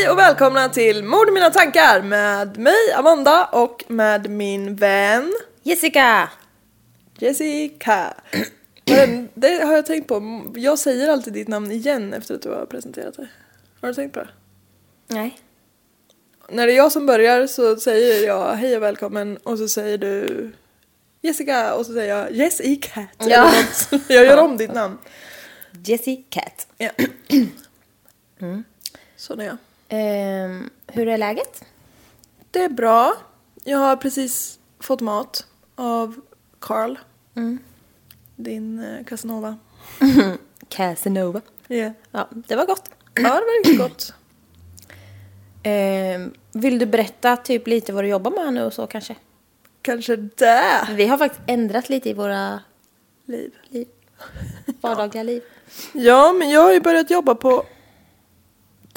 Hej och välkomna till Mord i mina tankar med mig Amanda och med min vän Jessica! Jessica. Men det har jag tänkt på, jag säger alltid ditt namn igen efter att du har presenterat dig. Har du tänkt på det? Nej. När det är jag som börjar så säger jag hej och välkommen och så säger du Jessica och så säger jag Jessica. Ja. Jag gör om ditt namn. Jessie Cat. Ja. Sån är jag. Ehm, hur är läget? Det är bra. Jag har precis fått mat av Carl. Din eh, Casanova. Casanova. Yeah. Ja, det var gott. Ja, det var riktigt gott. Ehm, vill du berätta typ lite vad du jobbar med nu och så kanske? Kanske det. Vi har faktiskt ändrat lite i våra Liv. liv. vardagliga liv. Ja, men jag har ju börjat jobba på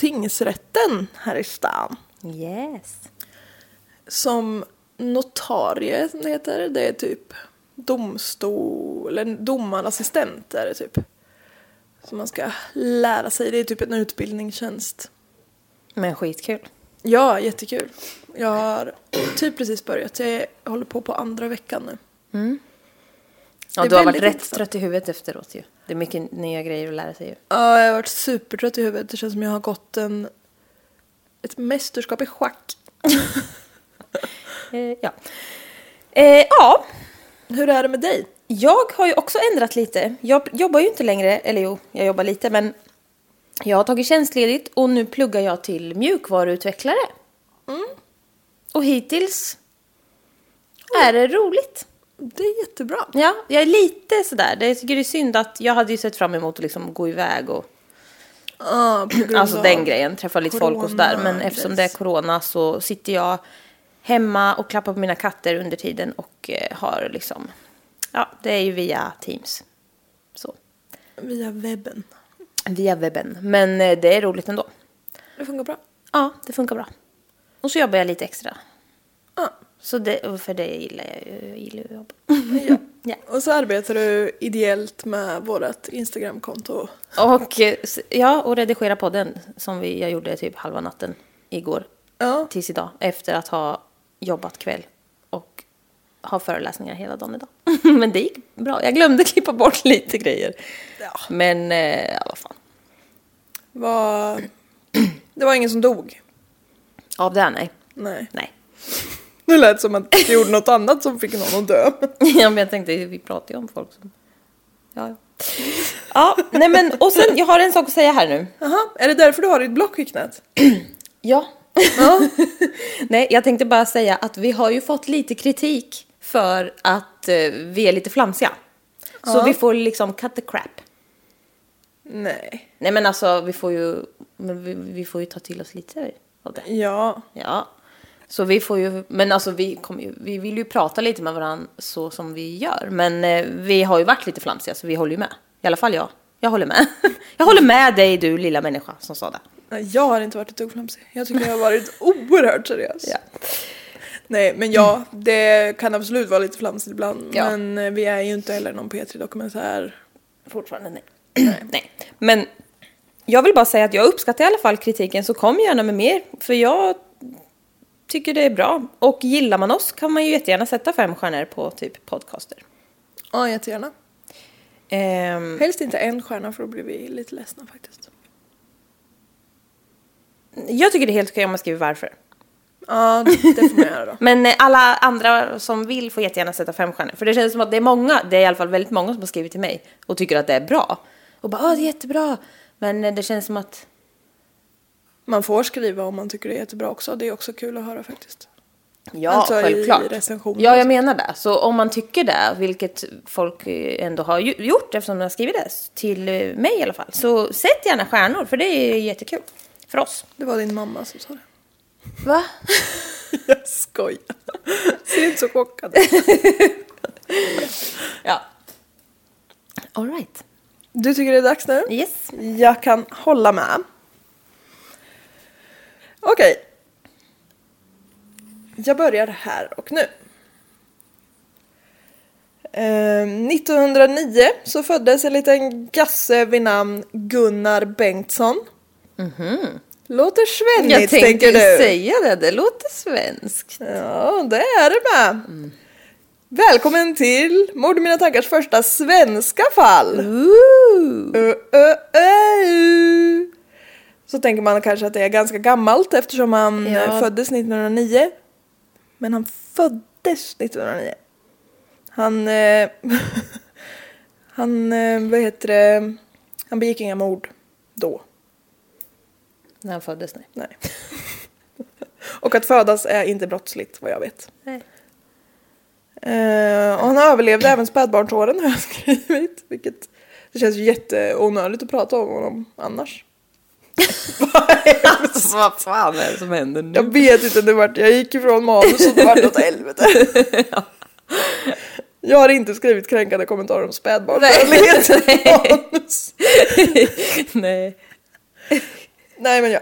tingsrätten här i stan. Yes. Som notarie, som det heter. Det är typ domstol, eller domarassistent är det typ. Som man ska lära sig. Det är typ en utbildningstjänst. Men skitkul. Ja, jättekul. Jag har typ precis börjat. Jag håller på på andra veckan nu. Ja, du har varit rätt intressant. trött i huvudet efteråt ju. Det är mycket nya grejer att lära sig ju. Ja, jag har varit supertrött i huvudet. Det känns som jag har gått en, ett mästerskap i schack. Eh, ja. Eh, ja, Hur är det med dig? Jag har ju också ändrat lite. Jag jobbar ju inte längre, eller jo, jag jobbar lite, men jag har tagit tjänstledigt och nu pluggar jag till mjukvaruutvecklare. Och hittills är det roligt. Det är jättebra. Ja, jag är lite sådär. Jag tycker det är synd att jag hade ju sett fram emot att liksom gå iväg och grund alltså den grejen, träffa lite folk och sådär. Men eftersom det är corona så sitter jag hemma och klappar på mina katter under tiden och eh, har liksom, ja, det är ju via Teams. Så. Via webben. Via webben. Men eh, det är roligt ändå. Det funkar bra. Ja, det funkar bra. Och så jobbar jag lite extra. Ja. Så det, för det gillar jag ju. Jag gillar ju att jobba. ja. Ja. Och så arbetar du ideellt med vårt Instagramkonto. Och ja, och redigera podden som vi, jag gjorde typ halva natten igår. Ja. Tills idag. Efter att ha jobbat kväll och ha föreläsningar hela dagen idag. Men det gick bra. Jag glömde klippa bort lite grejer. Ja. Men, eh, ja vad fan. Var... Det var ingen som dog. Av det här, nej. Nej. Nej. Det lät som att du gjorde något annat som fick någon att dö. Ja, men jag tänkte, vi pratar ju om folk som... Ja, ja. Ja, nej men och sen, jag har en sak att säga här nu. Jaha, är det därför du har ditt block i knät? Ja. Ja. nej, jag tänkte bara säga att vi har ju fått lite kritik för att eh, vi är lite flamsiga. Så vi får liksom cut the crap. Nej. Nej men alltså, vi får ju, men vi, vi får ju ta till oss lite av det. Ja. Ja. Så vi får ju, men alltså vi, ju, vi vill ju prata lite med varandra så som vi gör. Men eh, vi har ju varit lite flamsiga så vi håller ju med. I alla fall jag. Jag håller med. Jag håller med dig du lilla människa som sa det. Nej, jag har inte varit ett dugg flamsig. Jag tycker jag har varit oerhört seriös. Ja. Nej, men ja, det kan absolut vara lite flamsigt ibland. Ja. Men eh, vi är ju inte heller någon P3-dokumentär. Fortfarande nej. nej. Men jag vill bara säga att jag uppskattar i alla fall kritiken så kom gärna med mer. För jag tycker det är bra. Och gillar man oss kan man ju jättegärna sätta fem stjärnor på typ podcaster. Ja, jättegärna. Ehm, Helst inte en stjärna för då blir vi lite ledsna faktiskt. jag tycker det är helt okej om man skriver varför. Ja, det får man göra då. Men eh, alla andra som vill får jättegärna sätta fem stjärnor. För det känns som att det är många, det är i alla fall väldigt många som har skrivit till mig och tycker att det är bra. Och bara, åh det är jättebra. Men eh, det känns som att, Man får skriva om man tycker det är jättebra också. Det är också kul att höra faktiskt. ja Alltså självklart. Ja, jag menar det. Så om man tycker det, vilket folk ändå har gjort eftersom de har skrivit det till mig i alla fall. Så sätt gärna stjärnor, för det är jättekul. För oss. Det var din mamma som sa det. Va? Jag skojar. Ser inte så chockad. Ja. All right. Du tycker det är dags nu? Yes. Jag kan hålla med. Okej. Jag börjar här och nu. Ehm, 1909 så föddes en liten gasse vid namn Gunnar Bengtsson. Låter Jag svennigt tänkte tänker du. säga det, det låter svenskt. Ja, det är det med. Välkommen till Mord i mina tankars första svenska fall. Ooh. Ö, ö, ö. Så tänker man kanske att det är ganska gammalt eftersom han Ja. eh, föddes 1909. Men han föddes 1909. Han, eh, han, eh, vad heter det, han begick inga mord då. När han föddes, nej. Nej. Och att födas är inte brottsligt vad jag vet. nej. Eh, och han överlevde även spädbarnsåren har jag skrivit. Vilket det känns ju jätteonödigt att prata om honom annars. Alltså vad fan är det som händer nu? Jag vet inte, det vart, jag gick ifrån manus och det vart åt helvete. Jag har inte skrivit kränkande kommentarer om spädbarnsdödlighet i manus. nej. Nej men ja.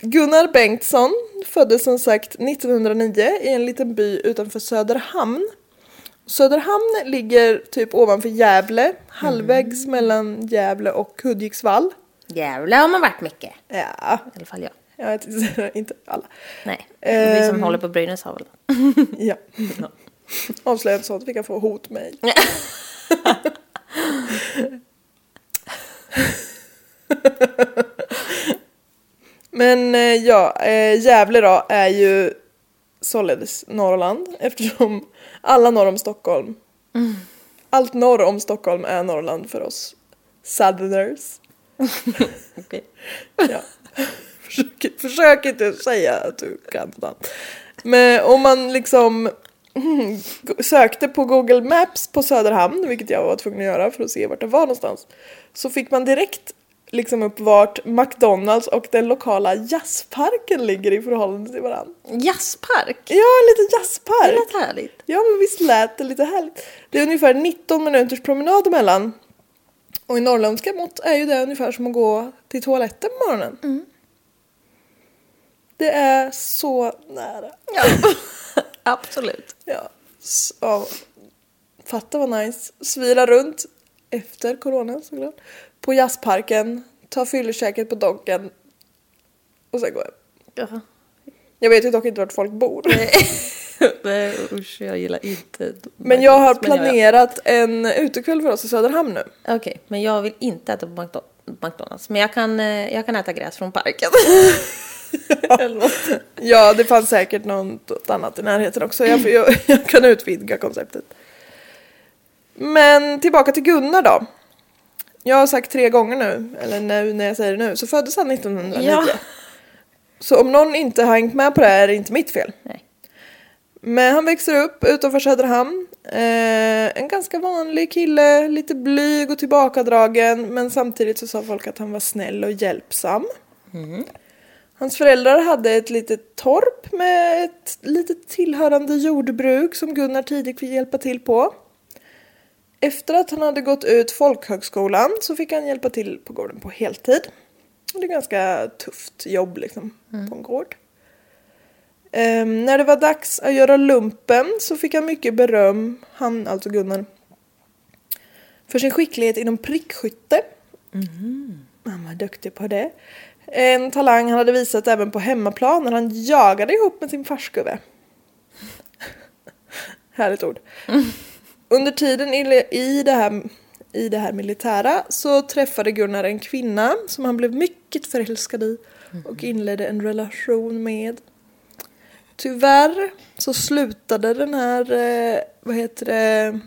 Gunnar Bengtsson föddes som sagt 1909 i en liten by utanför Söderhamn. Söderhamn ligger typ ovanför Gävle, halvvägs mellan Gävle och Hudiksvall. Jävlar har man varit mycket. Ja, I alla fall jag. jag vet inte, alla. Nej. Vi som håller på Brynäs har väl. Ja. Avslöja inte sånt, vi kan få hotmail. Men eh, ja, eh, Gävle då är ju således Norrland eftersom alla norr om Stockholm, allt norr om Stockholm är Norrland för oss southerners. Okej. Ja. försök, försök inte säga att du kan annat. Men om man liksom mm, sökte på Google Maps på Söderhamn, vilket jag var tvungen att göra för att se vart det var någonstans, så fick man direkt liksom upp vart McDonalds och den lokala jazzparken ligger i förhållande till varandra. Jazzpark. Ja, en liten Det jazzpark! lät härligt. Ja, men visst lät det lite härligt. Det är ungefär 19 minuters promenad emellan. Och i norrländska mått är ju det ungefär som att gå till toaletten på morgonen. Det är så nära. Ja. Absolut. Ja. S- ja. Fatta vad nice. Svira runt efter corona såklart. På jazzparken, ta fyllekäket på Donken och sen gå hem. Ja. Jag vet ju dock inte vart folk bor. Nej, usch, jag gillar inte Men jag har ja, ja. planerat en utekväll för oss i Söderhamn nu. Okej, men jag vill inte äta på McDo- McDonalds. Men jag kan, eh, jag kan äta gräs från parken. Något. Ja, det fanns säkert något annat i närheten också. Jag, jag, jag kan utvidga konceptet. Men tillbaka till Gunnar då. Jag har sagt tre gånger nu, eller nu när jag säger det nu, så föddes han 1909. Ja. Så om någon inte har hängt med på det här är det inte mitt fel. Nej. Men han växer upp utanför Söderhamn. Eh, en ganska vanlig kille, lite blyg och tillbakadragen. Men samtidigt så sa folk att han var snäll och hjälpsam. Hans föräldrar hade ett litet torp med ett litet tillhörande jordbruk som Gunnar tidigt fick hjälpa till på. Efter att han hade gått ut folkhögskolan så fick han hjälpa till på gården på heltid. Det är ganska tufft jobb liksom på en gård. Ehm, när det var dags att göra lumpen så fick han mycket beröm, han alltså Gunnar, för sin skicklighet inom prickskytte. Han var duktig på det. En talang han hade visat även på hemmaplan när han jagade ihop med sin farsgubbe. Härligt ord. Under tiden i, i, det här, i det här militära så träffade Gunnar en kvinna som han blev mycket förälskad i och inledde en relation med. Tyvärr så slutade den här, eh, vad heter det,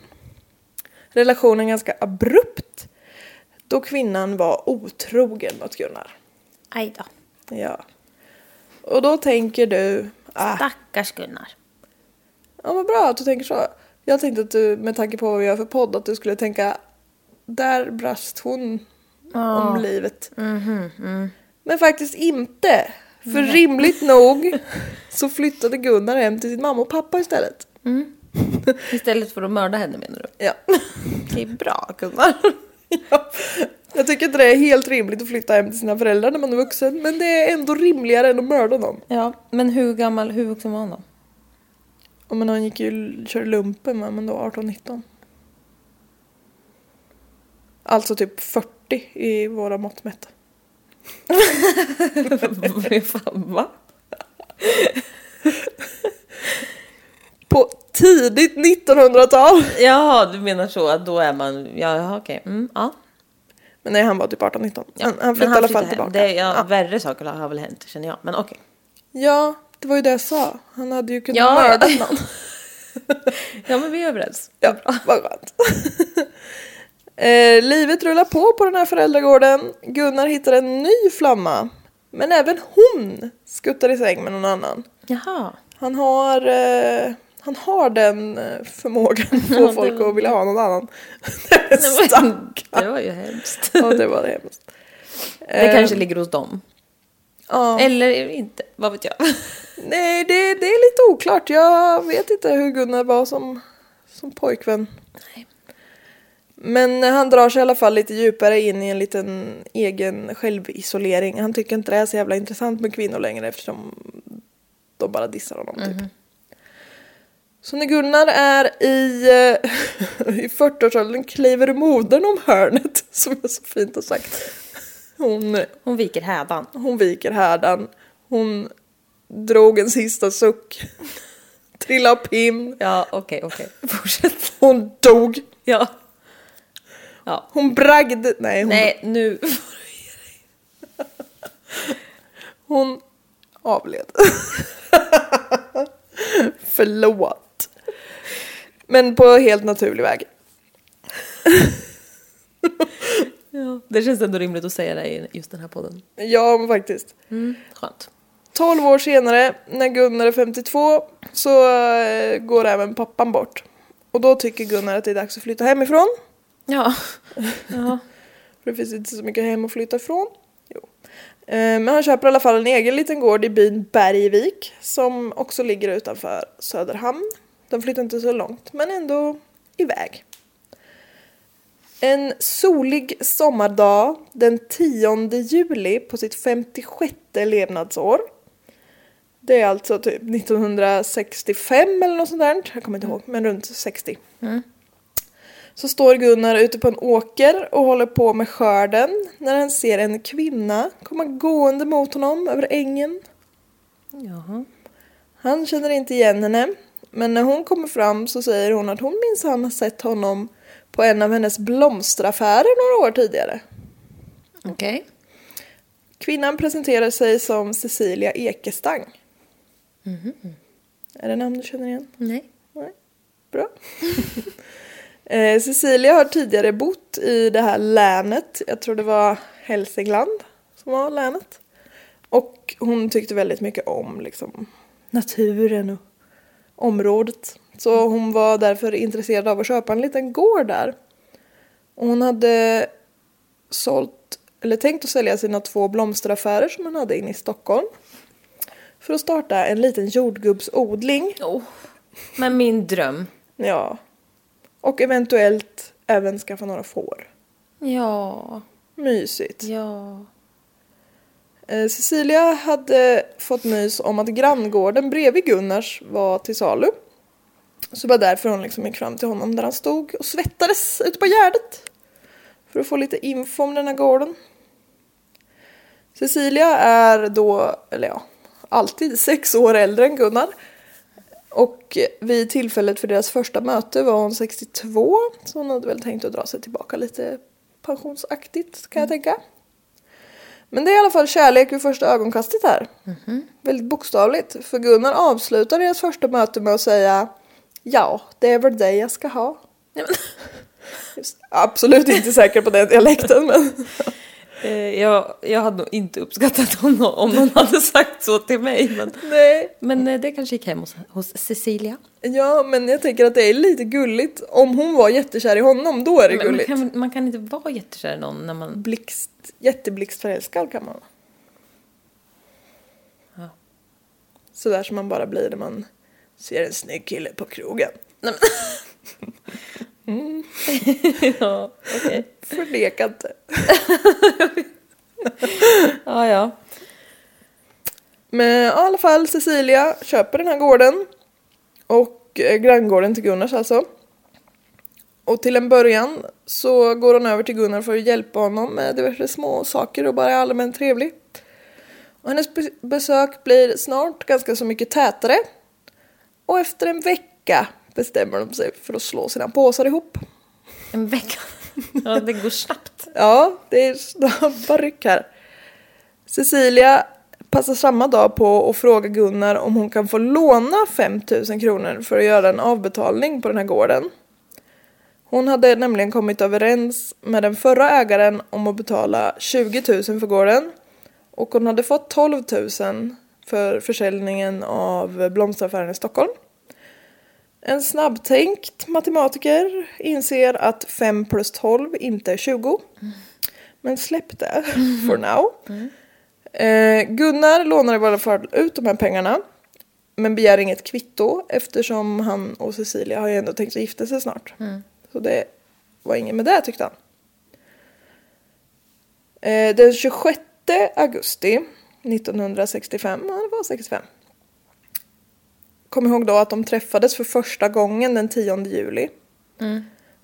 relationen ganska abrupt. Då kvinnan var otrogen mot Gunnar. Aj då. Ja. Och då tänker du, ah, Stackars Gunnar. ja vad bra att du tänker så. Jag tänkte att du, med tanke på vad vi gör för podd, att du skulle tänka, där brast hon om livet. Men faktiskt inte. För rimligt nog så flyttade Gunnar hem till sin mamma och pappa istället. Istället för att mörda henne menar du? Ja. Det är bra Gunnar. ja. Jag tycker inte det är helt rimligt att flytta hem till sina föräldrar när man är vuxen. Men det är ändå rimligare än att mörda någon. Ja, men hur gammal, hur vuxen var han då? Och men han gick ju körde lumpen va, men då 18-19. Alltså typ 40 i våra mått mätta. Fan, va? På tidigt 1900-tal! Jaha, du menar så att då är man, ja okej. Mm, ja. Men nej, han var typ 18-19. ja. Han, han flyttade i alla fall hem. tillbaka. Det, ja, ja. Värre saker har väl hänt känner jag, men okej. ja, det var ju det jag sa. Han hade ju kunnat Ja, mörda ja. någon. Ja men vi är överens. Ja, vad skönt. Eh, livet rullar på på den här föräldragården. Gunnar hittar en ny flamma. Men även hon skuttar i säng med någon annan. Jaha. Han har, eh, han har den eh, förmågan att få folk att vilja ha någon annan. Det var ju hemskt. Ja, det var hemskt. Det Eh, kanske ligger hos dem. ja. Eller inte, vad vet jag. Nej, det, det är lite oklart. Jag vet inte hur Gunnar var som, som pojkvän. Men han drar sig i alla fall lite djupare in i en liten egen självisolering. Han tycker inte det är så jävla intressant med kvinnor längre eftersom de bara dissar honom typ. Så när Gunnar är i, eh, i 40-årsåldern kliver modern om hörnet, som är så fint att sagt. Hon, Hon viker hädan. hon viker härdan, hon drog en sista suck, trillade pinn, Ja, okej, okej. Fortsätt. hon dog, Ja. Ja. hon bragde, nej hon, Nej, nu. hon avled. Förlåt. Men på helt naturlig väg. Ja. Det känns ändå rimligt att säga det i just den här podden. Ja, men faktiskt. Mm, skönt. 12 år senare, när Gunnar är 52, så eh, går även pappan bort. Och då tycker Gunnar att det är dags att flytta hemifrån. Ja. Ja. För det finns inte så mycket hem att flytta ifrån. Jo. Eh, Men han köper i alla fall en egen liten gård i byn Bergvik som också ligger utanför Söderhamn. De flyttar inte så långt men ändå iväg. En solig sommardag den 10 juli på sitt 56 levnadsår. Det är alltså typ 1965 eller något sånt där. Jag kommer inte ihåg, men runt 60. Så står Gunnar ute på en åker och håller på med skörden när han ser en kvinna komma gående mot honom över ängen. Jaha. Han känner inte igen henne, men när hon kommer fram så säger hon att hon minsann har sett honom på en av hennes blomsteraffärer några år tidigare. Okej. Kvinnan presenterar sig som Cecilia Ekestang. Är det namn du känner igen? Nej. Nej. Bra. eh, Cecilia har tidigare bott i det här länet. Jag tror det var Hälsingland som var länet. Och hon tyckte väldigt mycket om liksom, naturen och området. Så hon var därför intresserad av att köpa en liten gård där. Och hon hade sålt eller tänkt att sälja sina två blomsteraffärer som han hade inne i Stockholm. För att starta en liten jordgubbsodling. Oh. Men min dröm. Ja. Och eventuellt även skaffa några får. Ja. Mysigt. Ja. Eh, Cecilia hade fått nys om att granngården bredvid Gunnars var till salu. Så det var därför hon liksom gick fram till honom där han stod och svettades ute på gärdet. För att få lite info om den här gården. Cecilia är då, eller ja, alltid sex år äldre än Gunnar. Och vid tillfället för deras första möte var hon 62. Så hon hade väl tänkt att dra sig tillbaka lite pensionsaktigt kan jag tänka. Men det är i alla fall kärlek vid första ögonkastet här. Väldigt bokstavligt. För Gunnar avslutar deras första möte med att säga Ja, det är väl dig jag ska ha. Just, absolut inte säker på den dialekten men jag, jag hade nog inte uppskattat om någon, om någon hade sagt så till mig. Men, nej. men eh, det kanske gick hem hos, hos Cecilia. Ja, men jag tänker att det är lite gulligt. Om hon var jättekär i honom, då är det Men man, gulligt. kan, man kan inte vara jättekär i någon när man... Blixt, jätteblixtförälskad kan man vara. Ja. Sådär som man bara blir när man ser en snygg kille på krogen. ja, okej. Förneka inte. Ja, ja. Men i alla fall Cecilia köper den här gården. Och eh, granngården till Gunnars alltså. Och till en början så går hon över till Gunnar för att hjälpa honom med diverse små saker och bara är allmänt trevlig. Och hennes be- besök blir snart ganska så mycket tätare. Och efter en vecka bestämmer de sig för att slå sina påsar ihop. En vecka. Ja, det går snabbt. Ja, det är snabba ryck här. Cecilia passar samma dag på att fråga Gunnar om hon kan få låna 5000 kronor för att göra en avbetalning på den här gården. Hon hade nämligen kommit överens med den förra ägaren om att betala 20 000 för gården. Och hon hade fått 12 000 för försäljningen av blomsteraffären i Stockholm. En snabbtänkt matematiker inser att 5 plus 12 inte är 20. Men släpp det for now. Eh, Gunnar lånar i alla fall ut de här pengarna. Men begär inget kvitto eftersom han och Cecilia har ju ändå tänkt att gifta sig snart. Så det var inget med det tyckte han. Eh, den 26 augusti 1965, ja det var 65. Kom ihåg då att de träffades för första gången den 10 juli.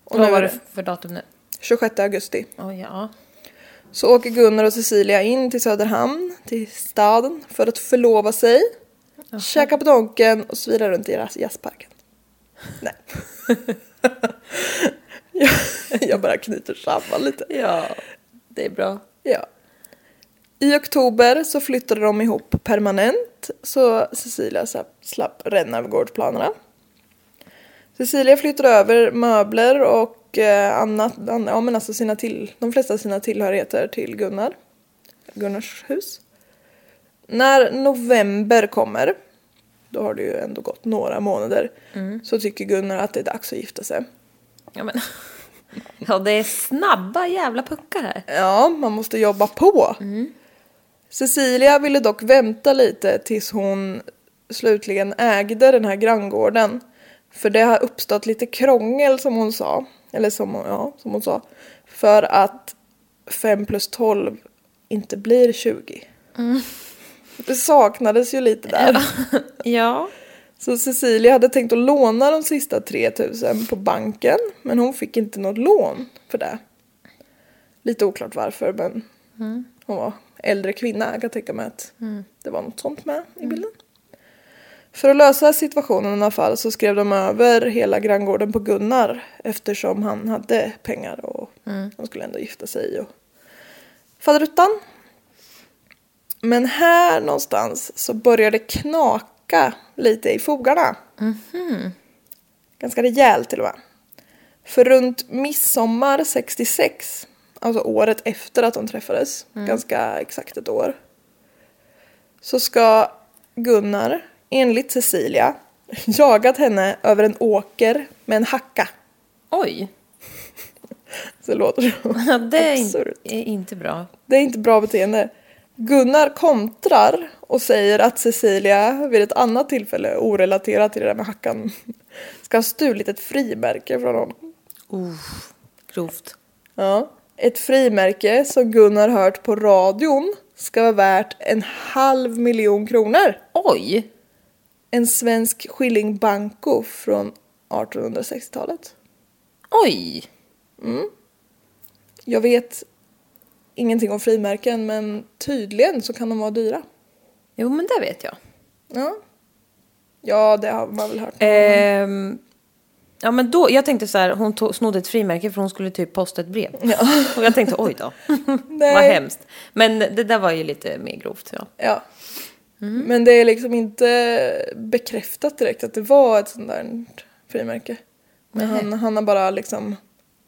Och nu Vad var det för datum nu? 26 augusti. Oh, ja. Så åker Gunnar och Cecilia in till Söderhamn, till staden, för att förlova sig. Käka på Donken och svira runt i jazz- jazzparken. Nej. jag, jag bara knyter samman lite. ja, det är bra. Ja. I oktober så flyttade de ihop permanent så Cecilia slapp, ränna över gårdsplanerna. Cecilia flyttade över möbler och eh, annat, an, ja men alltså sina till, de flesta sina tillhörigheter till Gunnar. Gunnars hus. När november kommer, då har det ju ändå gått några månader, så tycker Gunnar att det är dags att gifta sig. Ja, men... ja, det är snabba jävla puckar här. Ja, man måste jobba på. Cecilia ville dock vänta lite tills hon slutligen ägde den här granngården. För det har uppstått lite krångel som hon sa. Eller som, hon- ja, som hon sa. För att 5 plus 12 inte blir 20. Det saknades ju lite där. Ja. Så Cecilia hade tänkt att låna de sista 3000 på banken. Men hon fick inte något lån för det. Lite oklart varför men hon var äldre kvinna. Jag kan tänka mig att det var något sånt med i bilden. För att lösa situationen i alla fall så skrev de över hela granngården på Gunnar. Eftersom han hade pengar och de skulle ändå gifta sig. Och... Faderuttan. Men här någonstans så börjar det knaka lite i fogarna. Ganska rejält till och med. För runt midsommar 66, alltså året efter att de träffades, ganska exakt ett år. Så ska Gunnar, enligt Cecilia, jagat henne över en åker med en hacka. Oj. Så det låter Ja, det är, absurt. är inte bra. Det är inte bra beteende. Gunnar kontrar och säger att Cecilia vid ett annat tillfälle, orelaterat till det där med hackan, ska ha stulit ett frimärke från honom. Grovt. Ja. Ett frimärke som Gunnar hört på radion ska vara värt en halv miljon kronor. Oj! En svensk skilling banco från 1860-talet. Oj! Jag vet ingenting om frimärken men tydligen så kan de vara dyra. Jo, men det vet jag. Ja. Ja, det har man väl hört. Ehm, ja, men då, jag tänkte så här, hon tog, snodde ett frimärke för hon skulle typ posta ett brev. Och jag tänkte, oj då. Nej. Vad hemskt. Men det där var ju lite mer grovt. Ja. Ja. Men det är liksom inte bekräftat direkt att det var ett sånt där frimärke. Men han, han har bara liksom,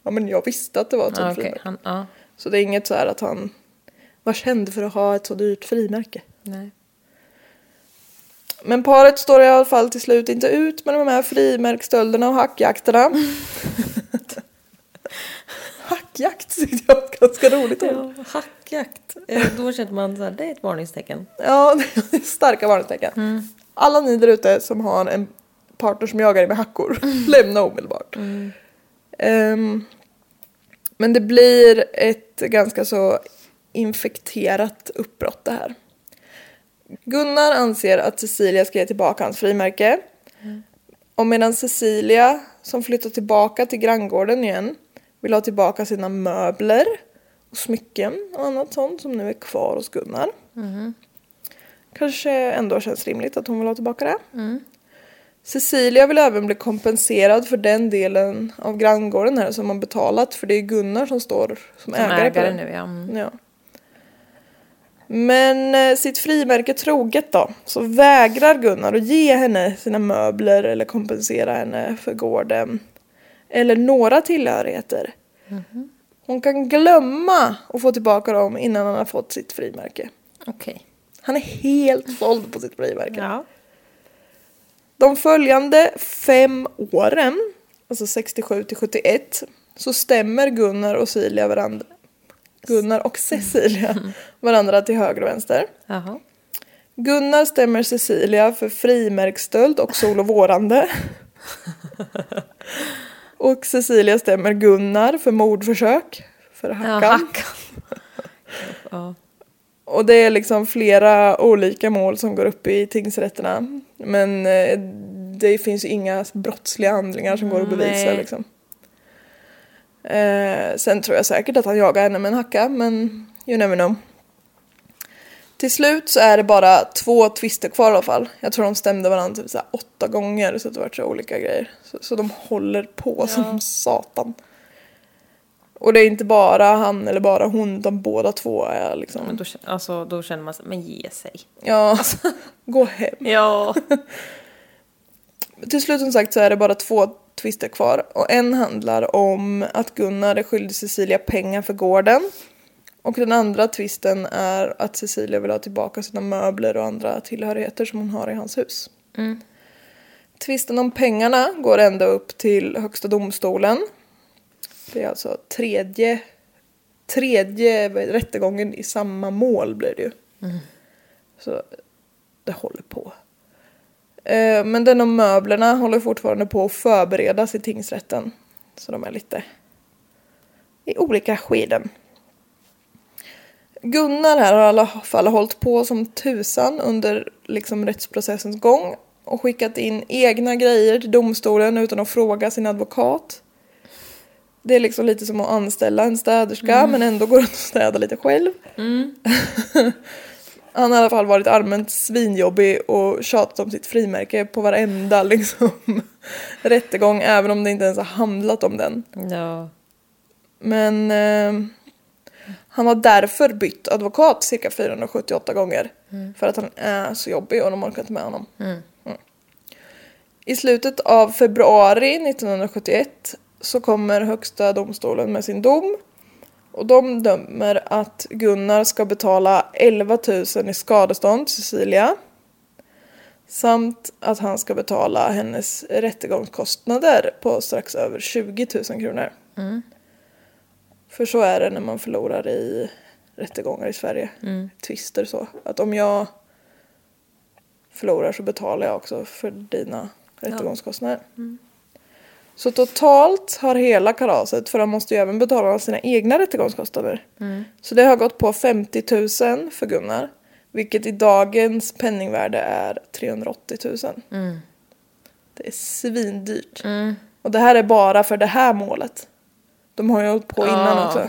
ja men jag visste att det var ett sånt Ja, okej. frimärke. Han, ja, Så det är inget så här att han var känd för att ha ett så dyrt frimärke. nej. Men paret står i alla fall till slut inte ut med de här frimärksstölderna och hackjakterna. Hackjakt tyckte jag var ett ganska roligt ord. Ja, hackjakt. Eh, Då känner man här, det är ett varningstecken. Ja, det är starka varningstecken. Alla ni där ute som har en partner som jagar er med hackor, lämna omedelbart. Ehm, men det blir ett ganska så infekterat uppbrott det här. Gunnar anser att Cecilia ska ge tillbaka hans frimärke. Och medan Cecilia, som flyttat tillbaka till granngården igen, vill ha tillbaka sina möbler och smycken och annat sånt som nu är kvar hos Gunnar. Kanske ändå känns rimligt att hon vill ha tillbaka det. Cecilia vill även bli kompenserad för den delen av granngården här som man betalat för det är Gunnar som står som, Som ägare, på ägare den. nu, ja. Mm. Ja. Men eh, sitt frimärke troget då så vägrar Gunnar att ge henne sina möbler eller kompensera henne för gården. Eller några tillhörigheter. Hon kan glömma att få tillbaka dem innan han har fått sitt frimärke. Okej. Han är helt såld på sitt frimärke. Ja. De följande fem åren, alltså 67 till 71, så stämmer Gunnar och Cecilia varandra. Gunnar och Cecilia varandra till höger och vänster. Jaha. Gunnar stämmer Cecilia för frimärksstöld och sol och vårande. och Cecilia stämmer Gunnar för mordförsök. För Ja, hackan. hackan. ja. Och det är liksom flera olika mål som går upp i tingsrätterna. Men eh, det finns ju inga brottsliga handlingar som går att bevisa Nej. liksom. Eh, sen tror jag säkert att han jagar henne med en hacka, men you never know. Till slut så är det bara två twister kvar i alla fall. Jag tror de stämde varandra typ så åtta gånger så det var så olika grejer. Så, så de håller på som satan. Och det är inte bara han eller bara hon, utan båda två är liksom... Men då, alltså, då känner man sig, men ge sig. Ja, gå hem. Ja. Till slut som sagt så är det bara två twister kvar och en handlar om att Gunnar är skyldig Cecilia pengar för gården. Och den andra twisten är att Cecilia vill ha tillbaka sina möbler och andra tillhörigheter som hon har i hans hus. Tvisten om pengarna går ända upp till Högsta domstolen. Det är alltså tredje, tredje rättegången i samma mål blir det ju. Så det håller på. Eh, Men den om möblerna håller fortfarande på att förberedas i tingsrätten. Så de är lite i olika skeden. Gunnar här har i alla fall hållit på som tusan under liksom rättsprocessens gång och skickat in egna grejer till domstolen utan att fråga sin advokat. Det är liksom lite som att anställa en städerska men ändå går runt och städa lite själv. Han har i alla fall varit allmänt svinjobbig och tjatat om sitt frimärke på varenda liksom, rättegång även om det inte ens har handlat om den. ja. Men eh, han har därför bytt advokat cirka 478 gånger. För att han är så jobbig och de orkar inte med honom. Mm. I slutet av februari 1971 så kommer högsta domstolen med sin dom. Och de dömer att Gunnar ska betala 11 000 i skadestånd till Cecilia. Samt att han ska betala hennes rättegångskostnader på strax över 20 000 kronor. För så är det när man förlorar i rättegångar i Sverige. Tvister så. Att om jag förlorar så betalar jag också för dina rättegångskostnader. Så totalt har hela kalaset, för han måste ju även betala sina egna rättegångskostnader. Så det har gått på 50 000 för Gunnar. Vilket i dagens penningvärde är 380 000. Det är svindyrt. Och det här är bara för det här målet. De har ju hållit på innan också.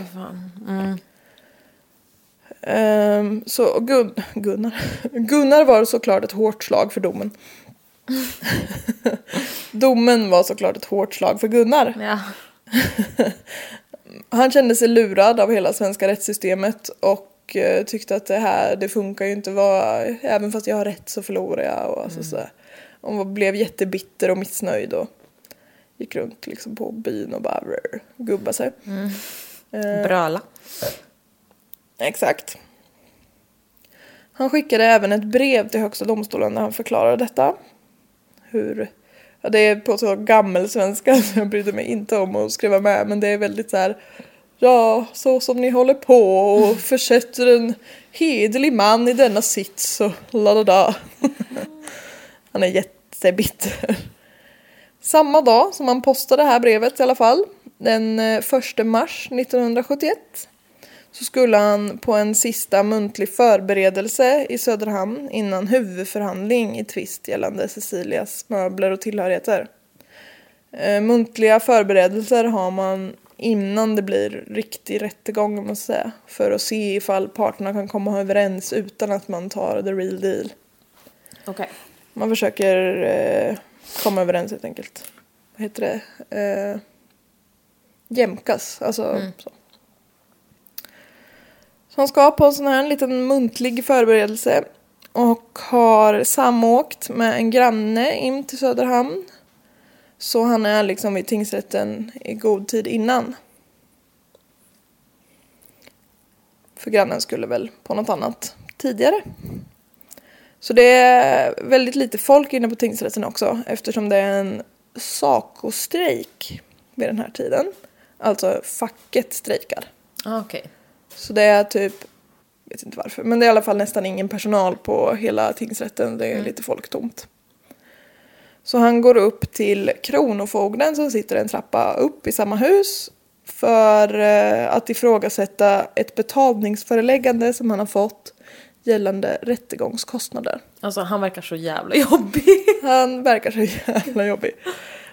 Ehm, så Gun Gunnar. Gunnar var såklart ett hårt slag för domen. domen var såklart ett hårt slag för Gunnar. Ja. Han kände sig lurad av hela svenska rättssystemet och eh, tyckte att det här, det funkar ju inte. Vad, även fast jag har rätt så förlorar jag. Och, alltså, så, och blev jättebitter och missnöjd och gick runt liksom på byn och bara rrr, gubba sig. Bröla. Exakt. Han skickade även ett brev till Högsta domstolen där han förklarade detta. Hur, ja, det är på så gammelsvenska så jag brydde mig inte om att skriva med men det är väldigt så här Ja, så som ni håller på och försätter en hederlig man i denna sits och la da da. Han är jättebitter. Samma dag som han postade det här brevet i alla fall, den eh, 1 mars 1971, så skulle han på en sista muntlig förberedelse i Söderhamn innan huvudförhandling i tvist gällande Cecilias möbler och tillhörigheter. Eh, muntliga förberedelser har man innan det blir riktig rättegång om man säga. För att se ifall parterna kan komma överens utan att man tar the real deal. Okej. Man försöker eh, komma överens helt enkelt. Vad heter det? Eh, jämkas, alltså så. Så han ska på en sån här liten muntlig förberedelse och har samåkt med en granne in till Söderhamn. Så han är liksom vid tingsrätten i god tid innan. För grannen skulle väl på något annat tidigare. Så det är väldigt lite folk inne på tingsrätten också eftersom det är en SACO-strejk vid den här tiden. Alltså facket strejkar. Ah, okay. Så det är typ, jag vet inte varför, men det är i alla fall nästan ingen personal på hela tingsrätten. Det är lite folktomt. Så han går upp till Kronofogden som sitter en trappa upp i samma hus för eh, att ifrågasätta ett betalningsföreläggande som han har fått gällande rättegångskostnader. Alltså han verkar så jävla jobbig. Han verkar så jävla jobbig.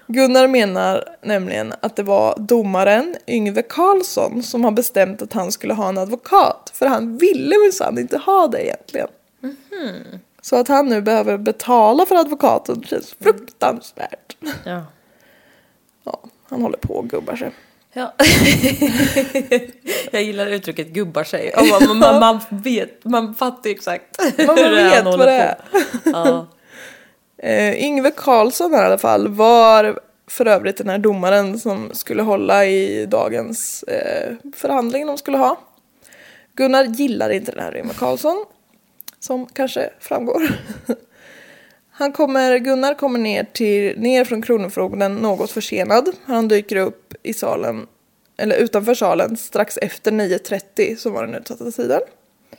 Gunnar menar nämligen att det var domaren Yngve Karlsson som har bestämt att han skulle ha en advokat. För han ville minsann inte ha det egentligen. Så att han nu behöver betala för advokaten känns fruktansvärt. Ja. Ja, han håller på och gubbar sig. Ja. jag gillar uttrycket gubbar sig. Man, man, man vet, man fattar ju exakt Man hur vet han vad det är. Ja. Eh, Yngve Karlsson här i alla fall var för övrigt den här domaren som skulle hålla i dagens eh, förhandling de skulle ha. Gunnar gillar inte den här Yngve Karlsson, som kanske framgår. Han kommer, Gunnar kommer ner, till, ner från Kronofogden något försenad. Han dyker upp i salen, eller utanför salen strax efter 9.30 som var den utsatta tiden.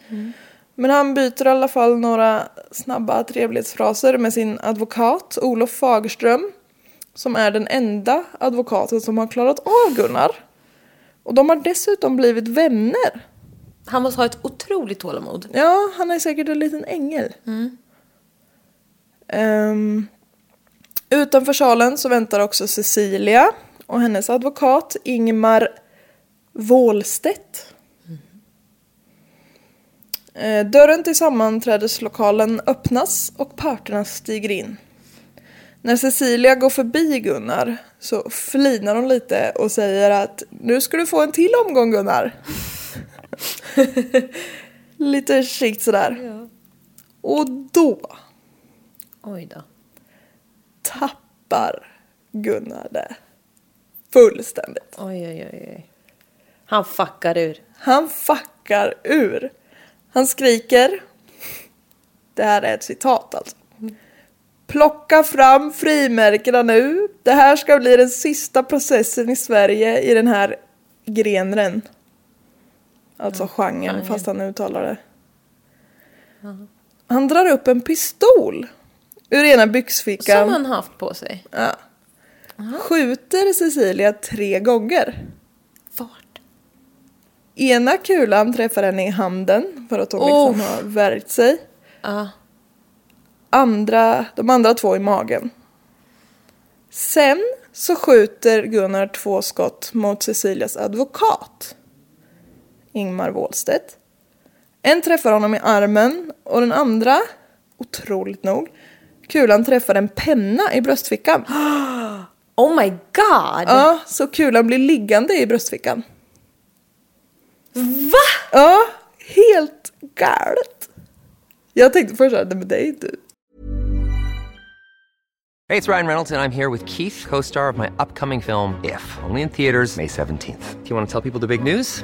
Mm. Men han byter i alla fall några snabba trevlighetsfraser med sin advokat Olof Fagerström. Som är den enda advokaten som har klarat av Gunnar. Och de har dessutom blivit vänner. Han måste ha ett otroligt tålamod. Ja, han är säkert en liten ängel. Ehm, utanför salen så väntar också Cecilia och hennes advokat Ingmar Wåhlstedt. Eh, Dörren till sammanträdeslokalen öppnas och parterna stiger in. När Cecilia går förbi Gunnar så flinar hon lite och säger att nu ska du få en till omgång Gunnar. lite skikt sådär. Och då Oj då. tappar Gunnar det fullständigt. Oj, oj. oj. Han fuckar ur. Han fuckar ur. Han skriker. Det här är ett citat alltså. Plocka fram frimärkena nu. Det här ska bli den sista processen i Sverige i den här grenen. Alltså genren, fast han uttalar det. Han drar upp en pistol ur ena byxfickan. Som han haft på sig. Ja. Skjuter Cecilia tre gånger. Ena kulan träffar henne i handen för att hon liksom har värjt sig. Ja. Andra, de andra två i magen. Sen så skjuter Gunnar två skott mot Cecilias advokat. Ingmar Wåhlstedt. En träffar honom i armen och den andra, otroligt nog, kulan träffar en penna i bröstfickan. Oh my god! Ja, så kulan blir liggande i bröstfickan. Va? Ja, helt galet. Jag tänkte först att men det är inte... Hey, it's Ryan Reynolds, and I'm here with Keith, co star of my upcoming film, If, only in theaters, May 17th. Do you want to tell people the big news?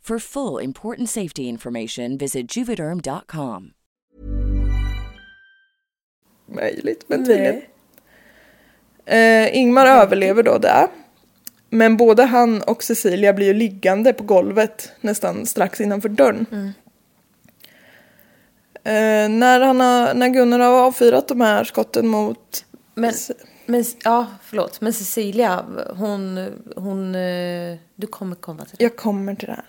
For full important safety information, visit juvederm.com. möjligt, men tydligen. Eh, Ingmar överlever då det. Men både han och Cecilia blir ju liggande på golvet nästan strax innanför dörren. Eh, när, han har, när Gunnar har avfyrat de här skotten mot... Men, men, ja, förlåt. Men Cecilia, hon, hon, eh, du kommer komma till det. Jag kommer till det här.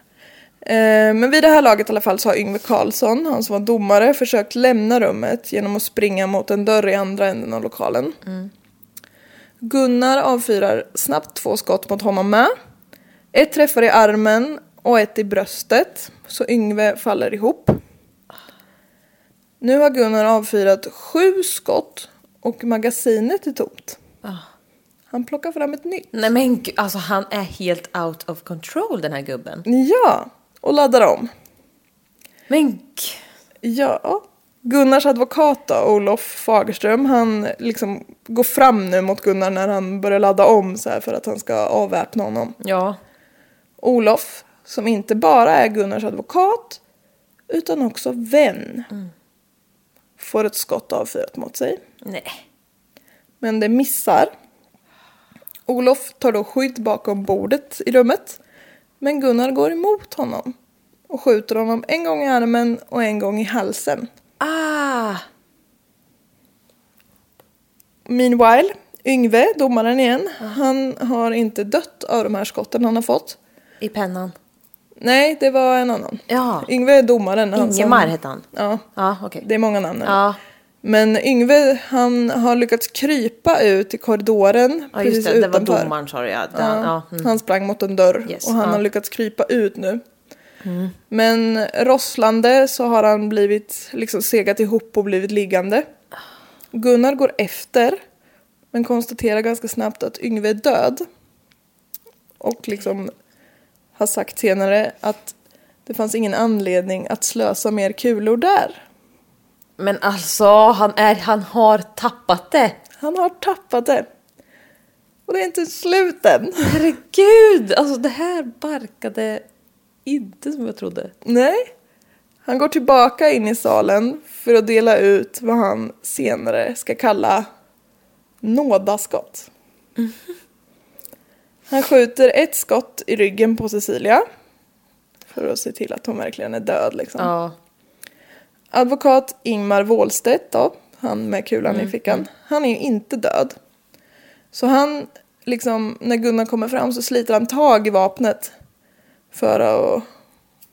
Eh, men vid det här laget i alla fall så har Yngve Karlsson, han som var domare, försökt lämna rummet genom att springa mot en dörr i andra änden av lokalen. Gunnar avfyrar snabbt två skott mot honom med. Ett träffar i armen och ett i bröstet, så Yngve faller ihop. Nu har Gunnar avfyrat sju skott och magasinet är tomt. Han plockar fram ett nytt. Nej men alltså han är helt out of control den här gubben. Ja, och laddar om. Men. Ja. Gunnars advokat då, Olof Fagerström, han liksom går fram nu mot Gunnar när han börjar ladda om så här för att han ska avväpna honom. Ja. Olof, som inte bara är Gunnars advokat, utan också vän, får ett skott avfyrat mot sig. Nej. Men det missar. Olof tar då skydd bakom bordet i rummet. Men Gunnar går emot honom och skjuter honom en gång i armen och en gång i halsen. Ah. Meanwhile, Yngve, domaren igen, han har inte dött av de här skotten han har fått. I pennan. Nej, det var en annan. Ja. Yngve är domaren. han som- Ingemar hette han. Ja, Ja, okej. det är många namn. nu. Ja. Men Yngve, han har lyckats krypa ut i korridoren. ja, just precis det. Det var utanför. domaren sa ja. Den, ja. mm. Han sprang mot en dörr Yes, och han ja. Mm. har lyckats krypa ut nu. Men rosslande så har han blivit liksom segat ihop och blivit liggande. Gunnar går efter men konstaterar ganska snabbt att Yngve är död. Och liksom har sagt senare att det fanns ingen anledning att slösa mer kulor där. Men alltså, han, är, han har tappat det. Han har tappat det. Och det är inte slut än. Herregud! Alltså det här barkade inte som jag trodde. Nej. Han går tillbaka in i salen för att dela ut vad han senare ska kalla nådaskott. Han skjuter ett skott i ryggen på Cecilia. För att se till att hon verkligen är död liksom. Ja. Advokat Ingmar Wåhlstedt då, han med kulan i fickan, han är ju inte död. Så han, liksom, när Gunnar kommer fram så sliter han tag i vapnet. För att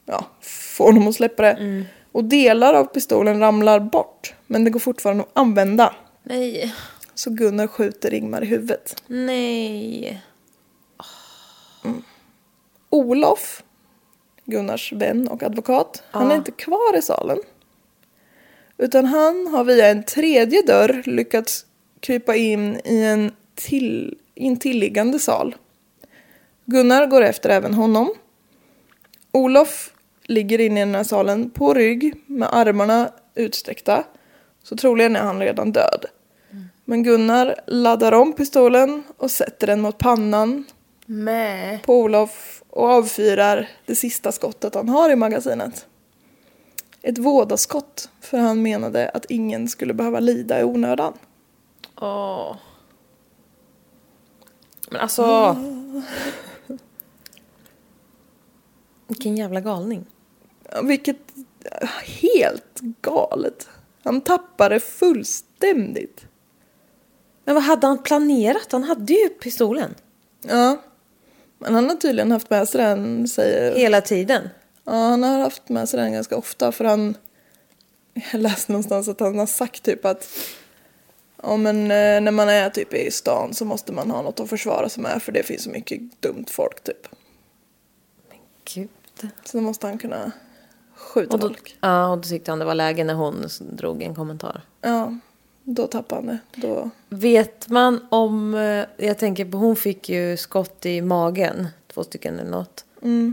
ja, få honom att släppa det. Och delar av pistolen ramlar bort. Men det går fortfarande att använda. Nej. Så Gunnar skjuter Ingmar i huvudet. Nej. Olof, Gunnars vän och advokat, han är inte kvar i salen. Utan han har via en tredje dörr lyckats krypa in i en, till, i en tilliggande sal. Gunnar går efter även honom. Olof ligger inne i den här salen på rygg med armarna utsträckta. Så troligen är han redan död. Men Gunnar laddar om pistolen och sätter den mot pannan Med. på Olof och avfyrar det sista skottet han har i magasinet. Ett vådaskott, för han menade att ingen skulle behöva lida i onödan. Åh. Men alltså. Vilken jävla galning. Vilket helt galet. Han tappade fullständigt. Men vad hade han planerat? Han hade ju pistolen. Ja. Men han har tydligen haft med sig den, säger... Hela tiden. Ja, han har haft med sig den ganska ofta för han... Jag läste någonstans att han har sagt typ att... Ja men eh, när man är typ i stan så måste man ha något att försvara sig med för det finns så mycket dumt folk typ. Gud. Så då måste han kunna skjuta Och då, folk. ja, och då tyckte han det var läge när hon drog en kommentar. Ja, då tappar han det. Då... Vet man om, eh, jag tänker på hon fick ju skott i magen, två stycken eller något.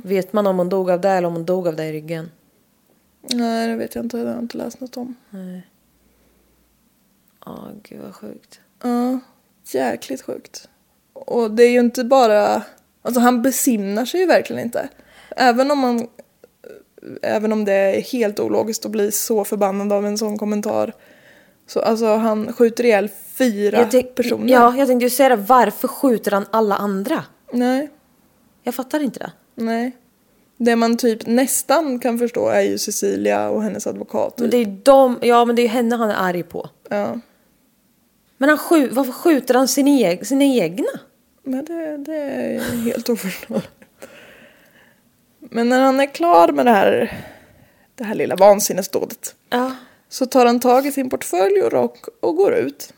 Vet man om hon dog av det eller om hon dog av det i ryggen? Nej, det vet jag inte. Det har jag inte läst något om. Ja, gud vad sjukt. Ja, jäkligt sjukt. Och det är ju inte bara... Alltså han besinnar sig ju verkligen inte. Även om man... Även om det är helt ologiskt att bli så förbannad av en sån kommentar. Så alltså han skjuter ihjäl fyra tänk- personer. Ja, jag tänkte ju säga det. Varför skjuter han alla andra? Nej, Jag fattar inte det. Nej. Det man typ nästan kan förstå är ju Cecilia och hennes advokat. Men det är de, ja men det är ju henne han är arg på. Ja. Men han skjut, varför skjuter han sin eg, sina egna? Men det, det är helt oförståeligt. Men när han är klar med det här, det här lilla vansinnesdådet Ja. så tar han tag i sin portfölj och rock och går ut.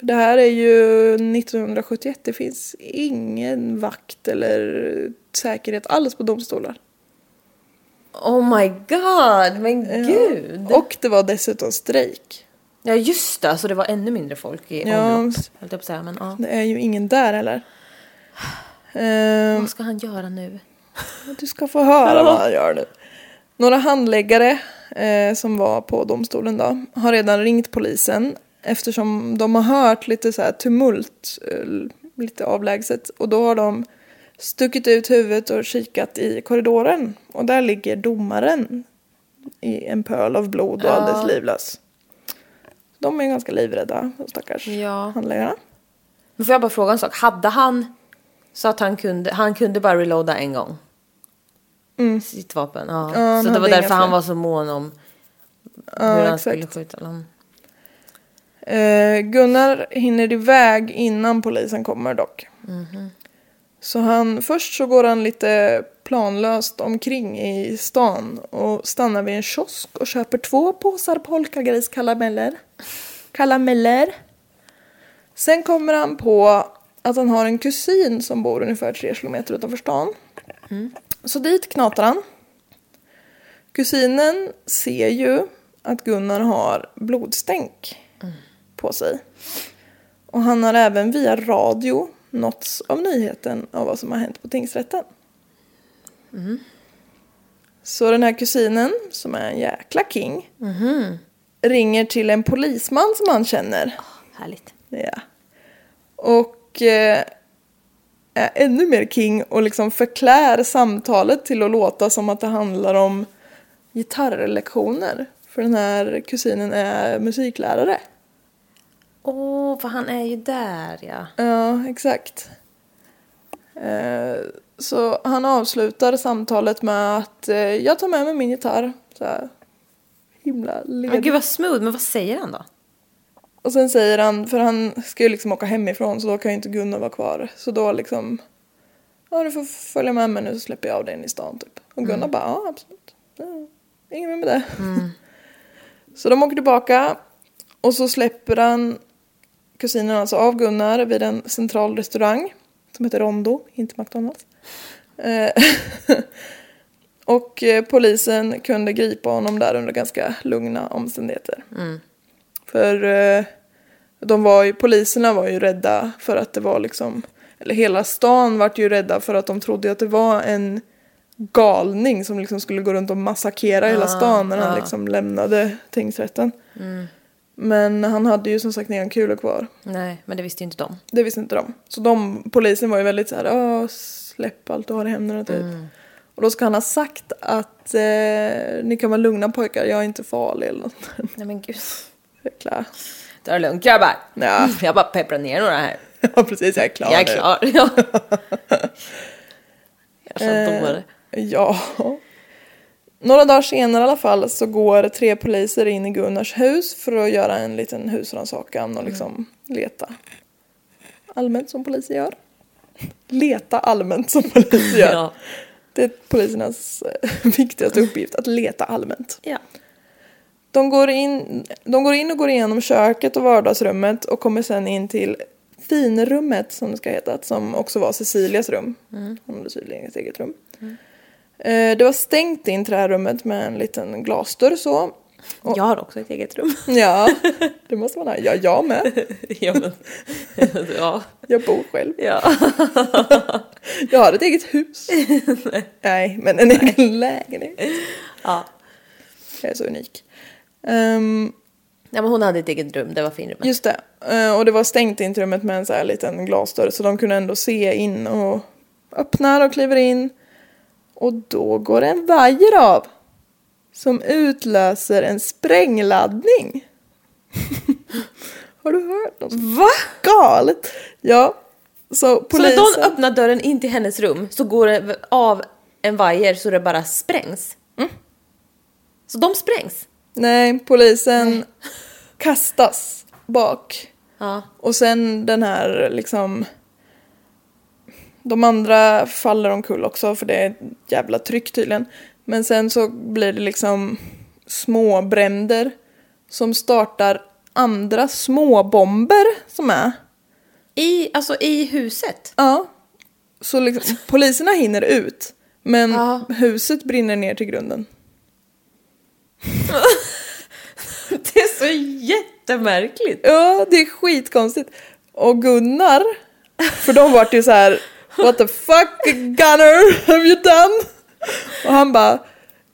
För det här är ju 1971, det finns ingen vakt eller säkerhet alls på domstolar. Oh my god, men gud. Och det var dessutom strejk. Ja just det, så det var ännu mindre folk i Ja. omlopp. Höll jag på säga, men ja. Det är ju ingen där heller. Ehm, Vad ska han göra nu? Du ska få höra vad han gör nu. Några handläggare eh, som var på domstolen då har redan ringt polisen eftersom de har hört lite så här tumult eh, lite avlägset och då har de stuckit ut huvudet och kikat i korridoren och där ligger domaren i en pöl av blod och alldeles livlös. De är ganska livrädda, de stackars Ja. handläggarna. Men får jag bara fråga en sak? Hade han så att han kunde, han kunde bara reloada en gång? Sitt vapen? Ja. Mm. han så det var därför han var så mån om Ja, hur han exakt. skulle skjuta dem. Eh, Gunnar hinner iväg innan polisen kommer dock. Så han, först så går han lite planlöst omkring i stan och stannar vid en kiosk och köper två påsar polkagriskarameller. Karameller. Sen kommer han på att han har en kusin som bor ungefär tre kilometer utanför stan. Så dit knatar han. Kusinen ser ju att Gunnar har blodstänk på sig. Och han har även via radio nåtts av nyheten av vad som har hänt på tingsrätten. Så den här kusinen, som är en jäkla king, ringer till en polisman som han känner. Härligt. Ja. Och eh, är ännu mer king och liksom förklär samtalet till att låta som att det handlar om gitarrlektioner. För den här kusinen är musiklärare. Åh, för han är ju där ja. Ja, exakt. Eh, så han avslutar samtalet med att eh, jag tar med mig min gitarr. Så här, himla Men ledig. gud vad smooth, men vad säger han då? Och sen säger han, för han ska ju liksom åka hemifrån så då kan ju inte Gunnar vara kvar. Så då liksom, ja du får följa med mig nu så släpper jag av dig in i stan typ. Och Gunnar bara, ja absolut. Ja, Inget mer med det. så de åker tillbaka och så släpper han kusinen alltså av Gunnar vid en central restaurang som heter Rondo, inte McDonalds. Eh, och eh, polisen kunde gripa honom där under ganska lugna omständigheter. För eh, de var ju, poliserna var ju rädda för att det var liksom, eller hela stan vart ju rädda för att de trodde att det var en galning som liksom skulle gå runt och massakera hela stan när han liksom lämnade tingsrätten. Men han hade ju som sagt inga kulor kvar. Nej, men det visste ju inte de. Det visste inte de. Så de, polisen var ju väldigt så här, "Åh, släpp allt du har i händerna typ. Och då ska han ha sagt att eh, ni kan vara lugna pojkar, jag är inte farlig eller något. Nej men gud. Ta det lugnt grabbar. Ja. Jag bara pepprar ner några här. Ja precis, jag är klar jag är nu. klar. Ja. Jag är så Eh. Ja. Några dagar senare i alla fall så går tre poliser in i Gunnars hus för att göra en liten husrannsakan och liksom leta. Allmänt som poliser gör. Leta allmänt som poliser gör. Ja. Det är polisernas eh, viktigaste uppgift, att leta allmänt. ja. De går, in, de går in och går igenom köket och vardagsrummet och kommer sen in till finrummet som det ska heta, som också var Cecilias rum. Hon hade tydligen ett eget rum. Eh, Det var stängt in till det här rummet med en liten glasdörr så. Jag har också ett eget rum. Ja, det måste man ha. Ja, jag med. ja, men, ja. Jag bor själv. ja. Jag har ett eget hus. Nej, men en egen lägenhet. ja. Jag är så unik. Ehm, Nej, men hon hade ett eget rum, det var finrummet. Just det. Eh, Och det var stängt in till rummet med en så här liten glasdörr så de kunde ändå se in och öppnar och kliver in. Och då går en vajer av. Som utlöser en sprängladdning. Har du hört något? Va? Galet! Ja. Så Så polisen... när de öppnar dörren in till hennes rum så går det av en vajer så det bara sprängs? Så de sprängs? Nej, polisen kastas bak. Ja. Och sen den här liksom... De andra faller omkull också för det är ett jävla tryck tydligen. Men sen så blir det liksom små bränder som startar andra småbomber som är. I, alltså i huset? Ja. Så liksom, poliserna hinner ut. Men Ja. huset brinner ner till grunden. Det är så jättemärkligt. Ja, det är skitkonstigt. Och Gunnar, för de vart ju så här What the fuck Gunnar have you done? Och han bara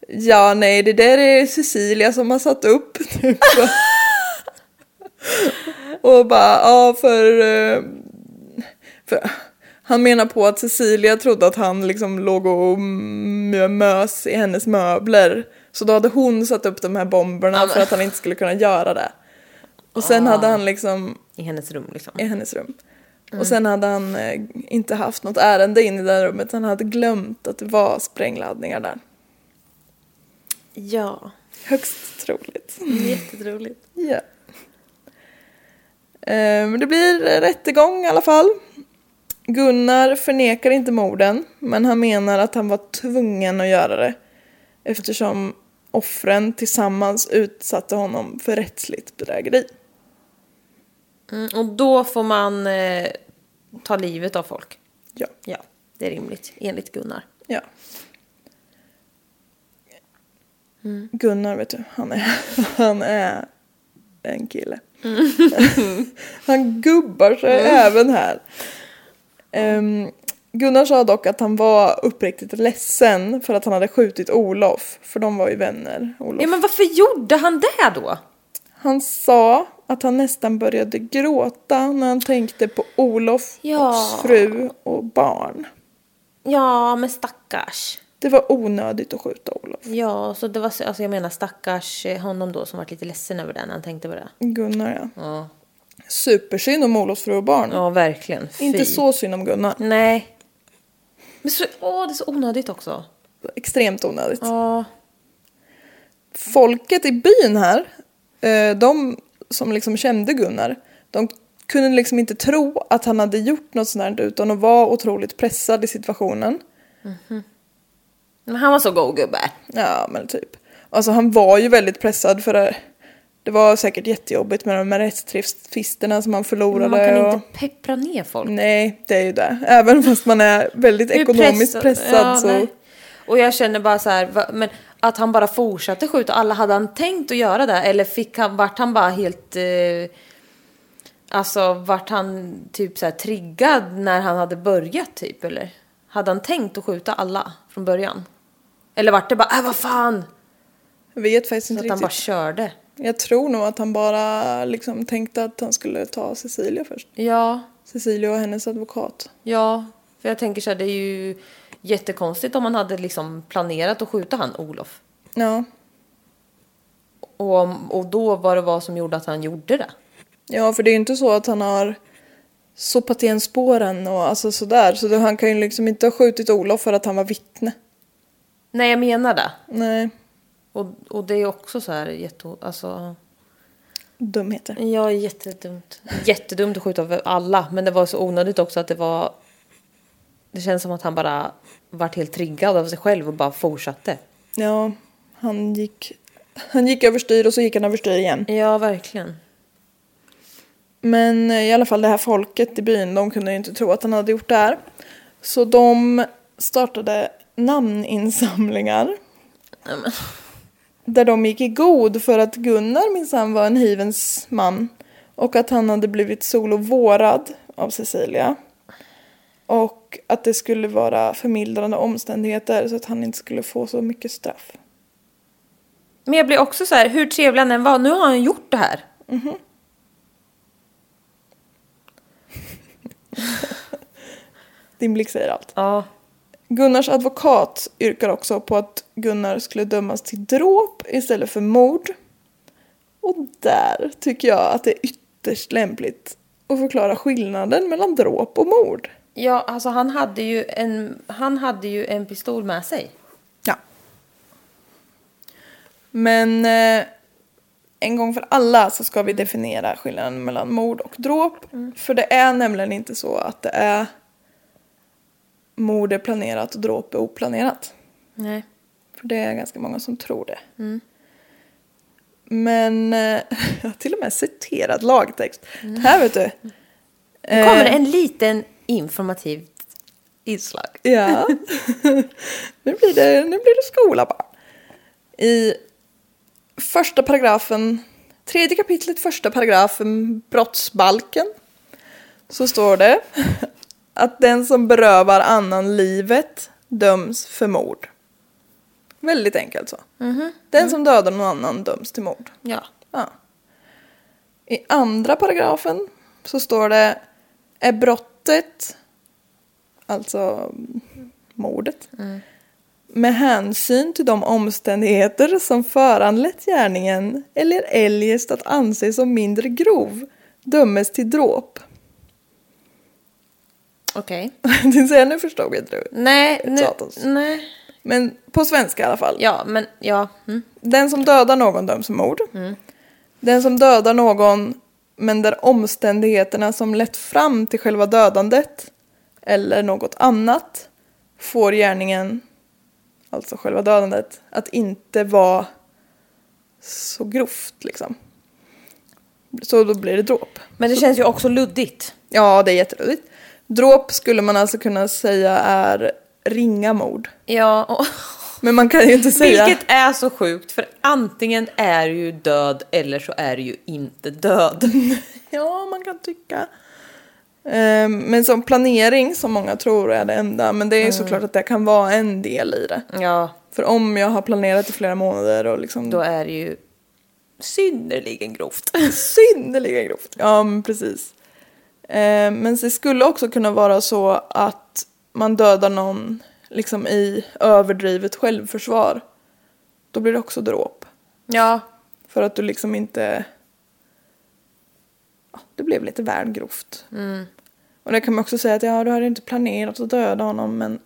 Ja nej det där är Cecilia som har satt upp typ. Och bara ja för, eh, för Han menar på att Cecilia trodde att han liksom låg och mö- mös i hennes möbler Så då hade hon satt upp de här bomberna för att han inte skulle kunna göra det Och sen hade han liksom I hennes rum liksom. i hennes rum. Och sen hade han eh, inte haft något ärende in i det rummet. Han hade glömt att det var sprängladdningar där. Ja, Högst troligt. jätteroligt. Ja. Eh, Men det blir rättegång i alla fall. Gunnar förnekar inte morden, men han menar att han var tvungen att göra det. Eftersom offren tillsammans utsatte honom för rättsligt bedrägeri. Mm, och då får man eh, ta livet av folk. Ja. Ja, det är rimligt enligt Gunnar. Ja. Gunnar vet du, han är, han är en kille. han gubbar sig även här. Ehm, Gunnar sa dock att han var uppriktigt ledsen för att han hade skjutit Olof. För de var ju vänner, Olof. Ja, men varför gjorde han det då? Han sa att han nästan började gråta när han tänkte på Olof, Ja. fru och barn. Ja, men stackars. Det var onödigt att skjuta Olof. Ja, så det var, så- alltså jag menar stackars eh, honom då som var lite ledsen över det när han tänkte på det. Gunnar ja. Ja, Supersynd om Olofs fru och barn. ja verkligen. Fy. Inte så synd om Gunnar. Nej. Men så, åh, det är så onödigt också. Extremt onödigt. Ja. Folket i byn här, de som liksom kände Gunnar, de kunde liksom inte tro att han hade gjort något sånt där utan att vara otroligt pressad i situationen. Men han var så god gubbe. Ja, men typ. Alltså han var ju väldigt pressad för det, det var säkert jättejobbigt med de här rättstvisterna som han förlorade. Man kan och... inte peppra ner folk. Nej, det är ju det. Även fast man är väldigt ekonomiskt pressad, Ja, så... nej. Och jag känner bara så här, men att han bara fortsatte skjuta alla, hade han tänkt att göra det? Eller fick han, vart han bara helt... Eh, alltså vart han typ så här triggad när han hade börjat typ eller? Hade han tänkt att skjuta alla från början? Eller vart det bara, äh vad fan! Jag vet faktiskt Så inte att han bara riktigt. körde. Jag tror nog att han bara liksom tänkte att han skulle ta Cecilia först. Ja, Cecilia och hennes advokat. ja. För jag tänker så här, det är ju jättekonstigt om man hade liksom planerat att skjuta han Olof. Ja. Och, och då vad det var som gjorde att han gjorde det. Ja, för det är ju inte så att han har sopat igen spåren och alltså sådär. Så då, han kan ju liksom inte ha skjutit Olof för att han var vittne. Nej, jag menar det. Nej, Och, och det är också så här jätte... Alltså, dumheter. ja, jättedumt. Jättedumt att skjuta över alla. Men det var så onödigt också att det var... Det känns som att han bara vart helt triggad av sig själv och bara fortsatte. Ja, han gick, han gick överstyr och så gick han överstyr igen. Ja, verkligen. Men eh, i alla fall det här folket i byn, de kunde ju inte tro att han hade gjort det här. Så de startade namninsamlingar. Där de gick i god för att Gunnar minsann var en hyvens man. Och att han hade blivit solovårad av Cecilia. Och att det skulle vara förmildrande omständigheter så att han inte skulle få så mycket straff. Men jag blir också så här, hur trevlig han än var, nu har han gjort det här. Din blick säger allt. Ja. Gunnars advokat yrkar också på att Gunnar skulle dömas till dråp istället för mord. Och där tycker jag att det är ytterst lämpligt att förklara skillnaden mellan dråp och mord. Ja, alltså han hade ju en, han hade ju en pistol med sig. Ja. Men eh, en gång för alla så ska vi definiera skillnaden mellan mord och dråp. För det är nämligen inte så att det är mord är planerat och dråp är oplanerat. Nej. För det är ganska många som tror det. Men eh, jag har till och med citerat lagtext. Här vet du. Nu kommer det en liten informativt inslag. Ja. nu, blir det, nu blir det skola bara. I första paragrafen, tredje kapitlet, första paragrafen brottsbalken. Så står det att den som berövar annan livet döms för mord. Väldigt enkelt så. Den som dödar någon annan döms till mord. Ja. Ja. I andra paragrafen så står det är brottet, alltså mordet, med hänsyn till de omständigheter som föranlett gärningen eller eljest att anses som mindre grov dömes till dråp. Okej. Säga, nu förstod inte du. Nej, nu, nej. Men på svenska i alla fall. Ja, men ja. Mm. Den som dödar någon döms för mord. Den som dödar någon men där omständigheterna som lett fram till själva dödandet eller något annat får gärningen, alltså själva dödandet, att inte vara så grovt liksom. Så då blir det dråp. Men det känns ju också luddigt. Ja, det är jätteluddigt. Dråp skulle man alltså kunna säga är ringa mord. Ja, och, Men man kan ju inte säga... vilket är så sjukt för antingen är ju död eller så är du ju inte död. Ja, man kan tycka. Ehm, Men som planering, som många tror är det enda, men det är såklart att det kan vara en del i det. Ja, För om jag har planerat i flera månader och liksom då är det ju synnerligen grovt. synnerligen grovt. Ja, men precis. Ehm, Men det skulle också kunna vara så att man dödar någon liksom i överdrivet självförsvar. då blir det också dråp. Ja. För att du liksom inte... Ja, det blev lite väl grovt. Och det kan man också säga att ja, du hade inte planerat att döda honom men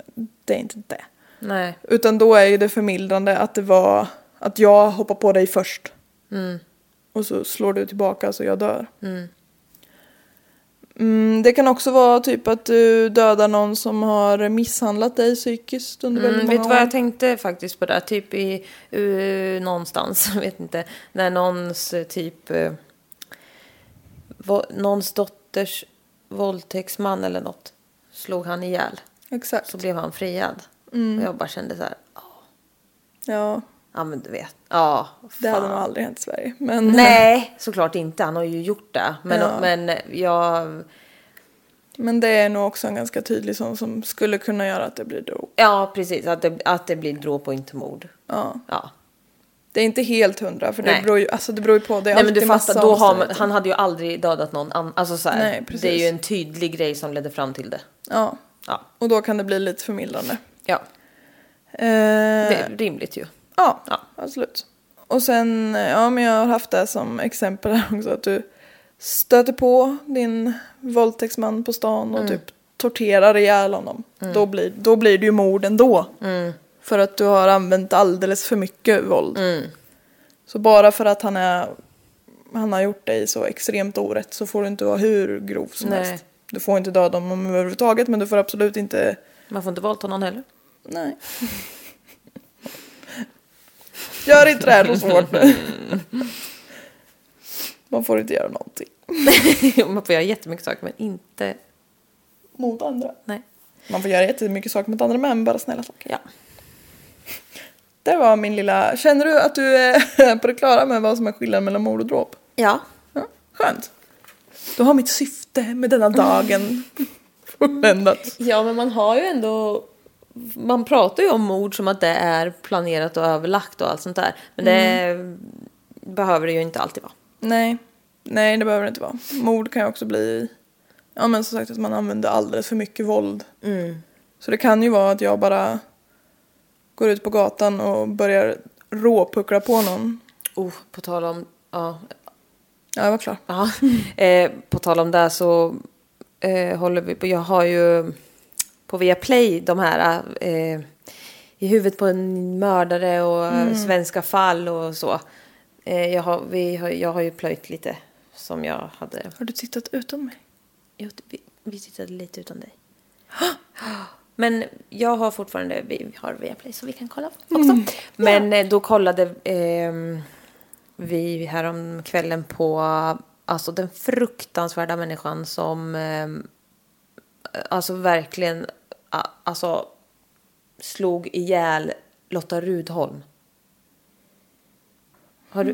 det är inte det. Nej. Utan då är ju det förmildrande att det var att jag hoppar på dig först. Och så slår du tillbaka så jag dör. Mm, det kan också vara typ att du dödar någon som har misshandlat dig psykiskt under väldigt Mm, många vet du vad år. jag tänkte faktiskt på det? Typ i uh, någonstans, vet inte, när någons eh, typ uh, någons dotters våldtäktsman eller något slog han ihjäl. Exakt. Så blev han friad. Och jag bara kände så här, Ja, ja men du vet, ja. det hade fan. nog aldrig hänt i Sverige. Men, Nej, såklart inte. Han har ju gjort det. Men, Ja. men jag, men det är nog också en ganska tydlig sån som skulle kunna göra att det blir dråp. ja precis, att det, att det blir dråp och inte mord. Ja. Ja. Det är inte helt hundra för det beror ju, alltså det beror ju på. Det Nej men du fattar, då har man, han hade ju aldrig dödat någon annan. Alltså så här, Nej, precis. det är ju en tydlig grej som ledde fram till det. Ja, Ja, och då kan det bli lite förmildrande. ja Eh, det är rimligt ju. Ja, Ja. absolut. Och sen, ja men jag har haft det som exempel här också att du stöter på din våldtäktsman på stan och typ torterar ihjäl honom. Då, blir, då blir det ju mord ändå. För att du har använt alldeles för mycket våld. Så bara för att han, är, han har gjort dig så extremt orätt så får du inte vara hur grov som Nej. helst. Du får inte döda honom överhuvudtaget men du får absolut inte... Man får inte våldta någon heller. Nej. Gör inte det här så svårt nu. Man får inte göra någonting. Man får göra jättemycket saker men inte... Mot andra. Nej. Man får göra jättemycket saker mot andra men bara snälla saker. Ja. Det var min lilla... Känner du att du är på det klara med vad som är skillnaden mellan mord och dråp? Ja. Ja, skönt. Då har mitt syfte med denna dagen fulländat. Ja men man har ju ändå... Man pratar ju om mord som att det är planerat och överlagt och allt sånt där. Men det behöver det ju inte alltid vara. Nej, nej det behöver det inte vara. Mord kan ju också bli, ja men som sagt att man använder alldeles för mycket våld. Så det kan ju vara att jag bara går ut på gatan och börjar råpuckla på någon. Oh, på tal om... Ja, Ja, jag var klar. Ja, eh, på tal om det så eh, håller vi på, jag har ju på Viaplay de här eh, i huvudet på en mördare och eh, svenska fall och så. Eh, jag, har, vi har, jag har ju plöjt lite som jag hade. Har du tittat utan mig? Jo, vi, vi tittade lite utan dig. Men jag har fortfarande, vi har Viaplay så vi kan kolla också. Men eh, då kollade eh, vi härom kvällen på alltså den fruktansvärda människan som eh, alltså verkligen alltså slog ihjäl Lotta Rudholm. Har du,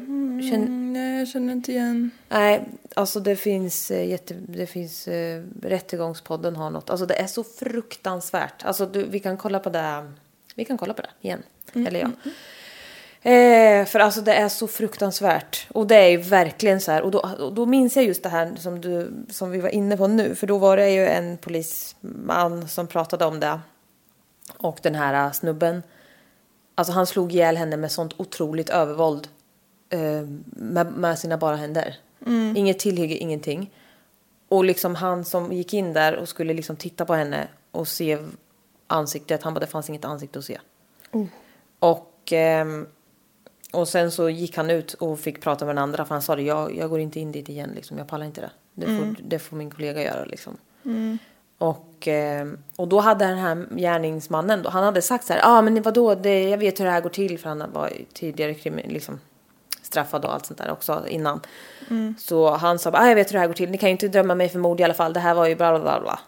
känner, Mm, nej, jag känner inte igen. Nej, alltså det finns, eh, jätte, det finns eh, Rättegångspodden har något. Alltså det är så fruktansvärt. Alltså du, vi kan kolla på det. Vi kan kolla på det igen. Eller ja. Eh, för alltså det är så fruktansvärt. Och det är ju verkligen så här. Och då, och då minns jag just det här som, du, som vi var inne på nu. För då var det ju en polisman som pratade om det. Och den här snubben. Alltså han slog ihjäl henne med sånt otroligt övervåld. Eh, med, med sina bara händer. Inget tillhygge, ingenting. Och liksom han som gick in där och skulle liksom titta på henne och se ansiktet. Han bara, det fanns inget ansikte att se. Och, ehm, och sen så gick han ut och fick prata med den andra. För han sa det, jag, jag går inte in dit igen liksom. Jag pallar inte det. Det får, det får min kollega göra liksom. Och, ehm, och då hade den här gärningsmannen, då, han hade sagt så här, ja ah, men vadå, det, jag vet hur det här går till. För han var tidigare liksom, straffad och allt sånt där också innan. Så han sa, ah, jag vet hur det här går till, ni kan ju inte döma mig för mord i alla fall, det här var ju bla bla bla. bla.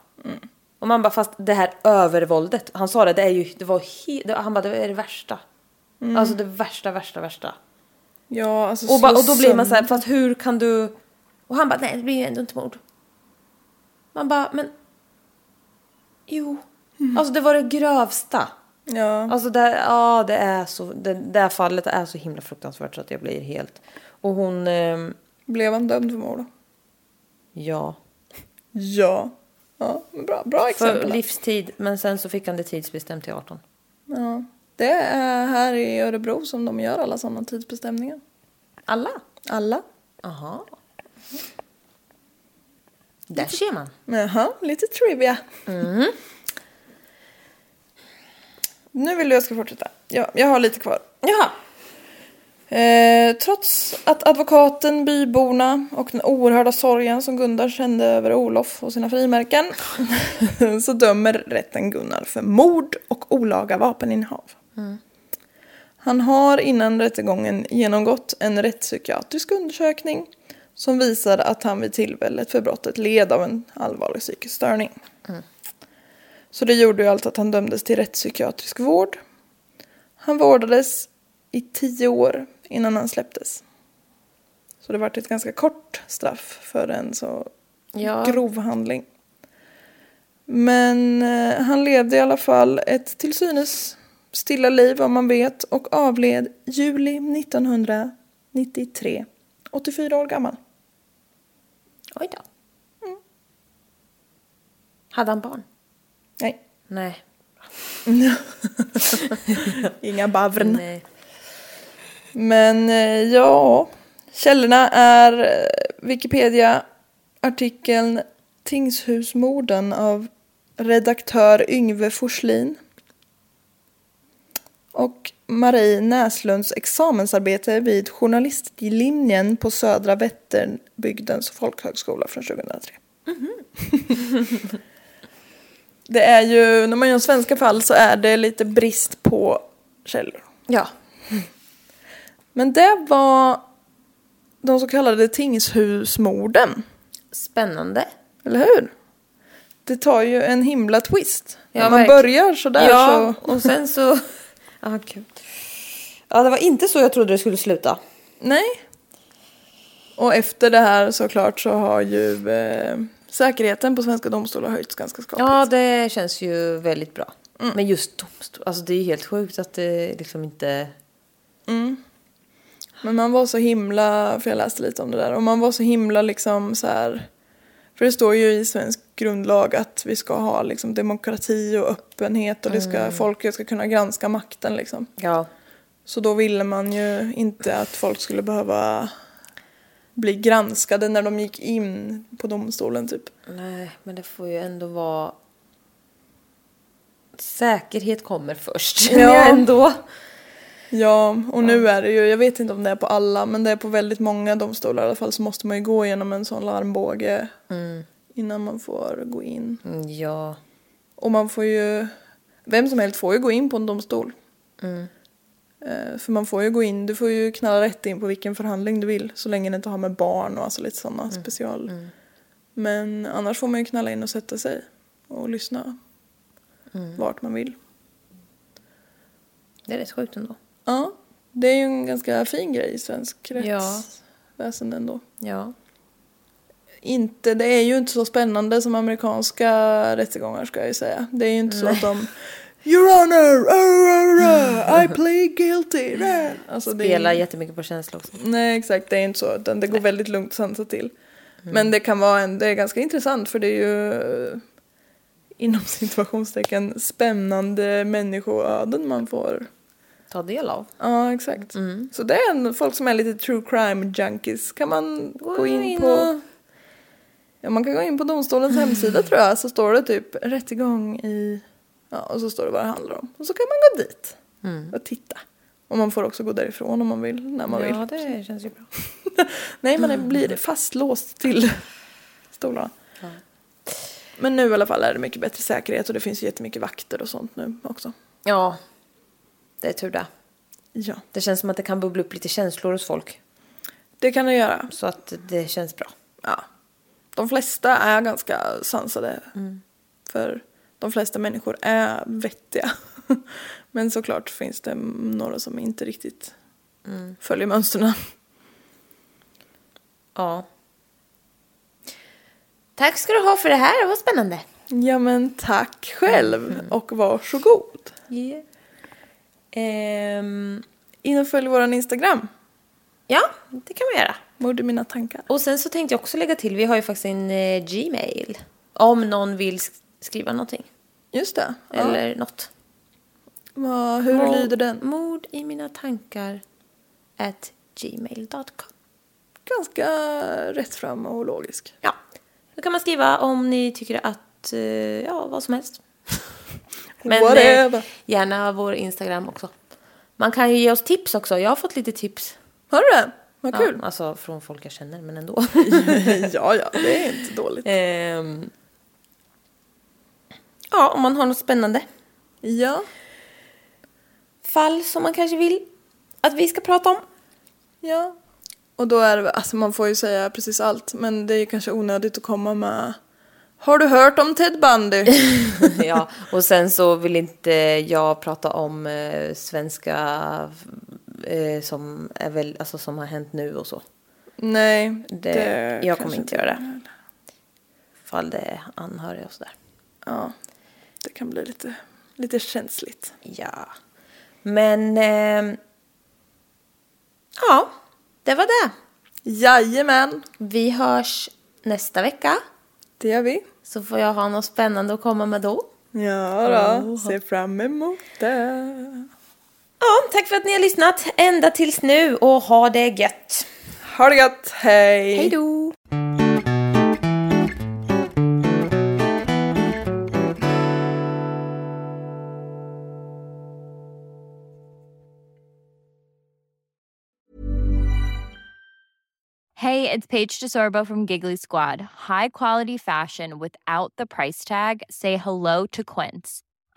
Och man bara, fast det här övervåldet, han sa det, det är ju, det var he, det, han bara, det är det värsta. Alltså det värsta, värsta, värsta. Ja, alltså Och, slå och då blir man så här, fast hur kan du... Och han bara, nej det blir ju ändå inte mord. Man bara, men... Jo. Alltså det var det grövsta. Ja, Alltså det, ja, det är så, det, det här fallet är så himla fruktansvärt så att jag blir helt... Och hon, ehm, blev han dömd för mord ja. Ja. Ja, bra, bra För exempel. livstid, men sen så fick han det tidsbestämt till 18. Ja. Det är här i Örebro som de gör alla sådana tidsbestämningar. Alla? Alla. Jaha. Där ser man. Jaha, lite trivia. Nu vill du jag ska fortsätta. Ja, jag har lite kvar. Jaha. Eh, trots att advokaten, byborna och den oerhörda sorgen som Gunnar kände över Olof och sina frimärken så dömer rätten Gunnar för mord och olaga vapeninnehav. Han har innan rättegången genomgått en rättspsykiatrisk undersökning som visar att han vid tillfället för brottet led av en allvarlig psykisk störning. Så det gjorde ju alltså att han dömdes till rättspsykiatrisk vård. Han vårdades i tio år innan han släpptes. Så det var ett ganska kort straff för en så Ja. grov handling. Men eh, han levde i alla fall ett till synes stilla liv om man vet och avled juli 1993. 84 år gammal. Oj då. Hade han barn? Nej, Nej. inga bavren. Nej. Men eh, ja, källorna är eh, Wikipedia, artikeln Tingshusmorden av redaktör Yngve Forslin och Marie Näslunds examensarbete vid journalistlinjen på Södra Vätterbygdens folkhögskola från 2003. det är ju, när man gör svenska fall så är det lite brist på källor. Ja. Men det var de så kallade tingshusmorden. Spännande. Eller hur? Det tar ju en himla twist. Ja, När man verkligen. börjar sådär ja, så... och sen så... Ja, kul. Ja, det var inte så jag trodde det skulle sluta. Nej. Och efter det här såklart så har ju eh, säkerheten på svenska domstolar höjts ganska skapligt. Ja, det känns ju väldigt bra. Men just domstol, alltså det är helt sjukt att det liksom inte... Men man var så himla, för jag läste lite om det där, och man var så himla liksom så här. För det står ju i svensk grundlag att vi ska ha liksom demokrati och öppenhet och det ska, folket ska kunna granska makten liksom. Ja. Så då ville man ju inte att folk skulle behöva bli granskade när de gick in på domstolen typ. Nej, men det får ju ändå vara... Säkerhet kommer först. Ja. Ändå. Ja, och nu är det ju, jag vet inte om det är på alla, men det är på väldigt många domstolar i alla fall så måste man ju gå igenom en sån larmbåge innan man får gå in. Mm, Ja. Och man får ju, vem som helst får ju gå in på en domstol. Eh, För man får ju gå in, du får ju knalla rätt in på vilken förhandling du vill så länge det inte har med barn och alltså lite sådana special. Men annars får man ju knalla in och sätta sig och lyssna vart man vill. Det är rätt sjukt ändå. Ja, det är ju en ganska fin grej i svensk Ja. rättsväsende ändå. Ja. Inte, det är ju inte så spännande som amerikanska rättegångar ska jag ju säga. Det är ju inte så att de Your honor, uh, uh, uh, I plead guilty. Alltså, Spelar jättemycket på känsla också. Nej exakt, det är inte så. Utan det går väldigt lugnt att sansa till. Men det kan vara en, det är ganska intressant för det är ju inom situationstecken spännande människoöden man får. Ta del av. Ja exakt. Så det är en, folk som är lite true crime junkies kan man gå, in, in på. Ja man kan gå in på domstolens hemsida tror jag så står det typ rättegång i Ja och så står det vad det handlar om. Och så kan man gå dit och titta. Och man får också gå därifrån om man vill, när man vill. Ja, det känns ju bra. Nej, man blir fastlåst till stolarna. Men nu i alla fall är det mycket bättre säkerhet och det finns ju jättemycket vakter och sånt nu också. Ja. Det är tur det. Ja, Det känns som att det kan bubbla upp lite känslor hos folk. det kan det göra. Så att det känns bra. Ja. De flesta är ganska sansade. För de flesta människor är vettiga. Men såklart finns det några som inte riktigt följer mönstren. Ja. Tack ska du ha för det här, det var spännande. Ja men tack själv och varsågod. Yeah. Ehm, In och följ våran Instagram. ja, det kan man göra. Mord i mina tankar. Och sen så tänkte jag också lägga till, vi har ju faktiskt en eh, Gmail. Om någon vill sk- skriva någonting. Just det. Ja. Eller något. Vad, hur Mord- lyder den? Mord i mina tankar at gmail.com. Ganska rätt fram och logisk. Ja, då kan man skriva om ni tycker att, eh, ja, vad som helst. Men eh, Whatever. gärna vår Instagram också. Man kan ju ge oss tips också. Jag har fått lite tips. Har du det? Vad Ja, kul. alltså från folk jag känner, men ändå. Ja, ja, det är inte dåligt. Ehm, ja, om man har något spännande Ja, fall som man kanske vill att vi ska prata om. ja. Och då är det, alltså man får ju säga precis allt, men det är kanske onödigt att komma med Har du hört om Ted Bundy? ja, och sen så vill inte jag prata om eh, svenska eh, som är väl, alltså som har hänt nu och så. Nej, Det, jag kommer inte göra det. Fall det är anhöriga och sådär. Ja, det kan bli lite, lite känsligt. Ja. Men... ehm, ja, det var det. Jajamän, Vi hörs nästa vecka. det gör vi. Så får jag ha något spännande att komma med då. Ja då, se fram emot det. Ja, tack för att ni har lyssnat ända tills nu och ha det gött. Ha det gött, hej! Hej då! Hey, it's Paige DeSorbo from Giggly Squad. High quality fashion without the price tag. Say hello to Quince.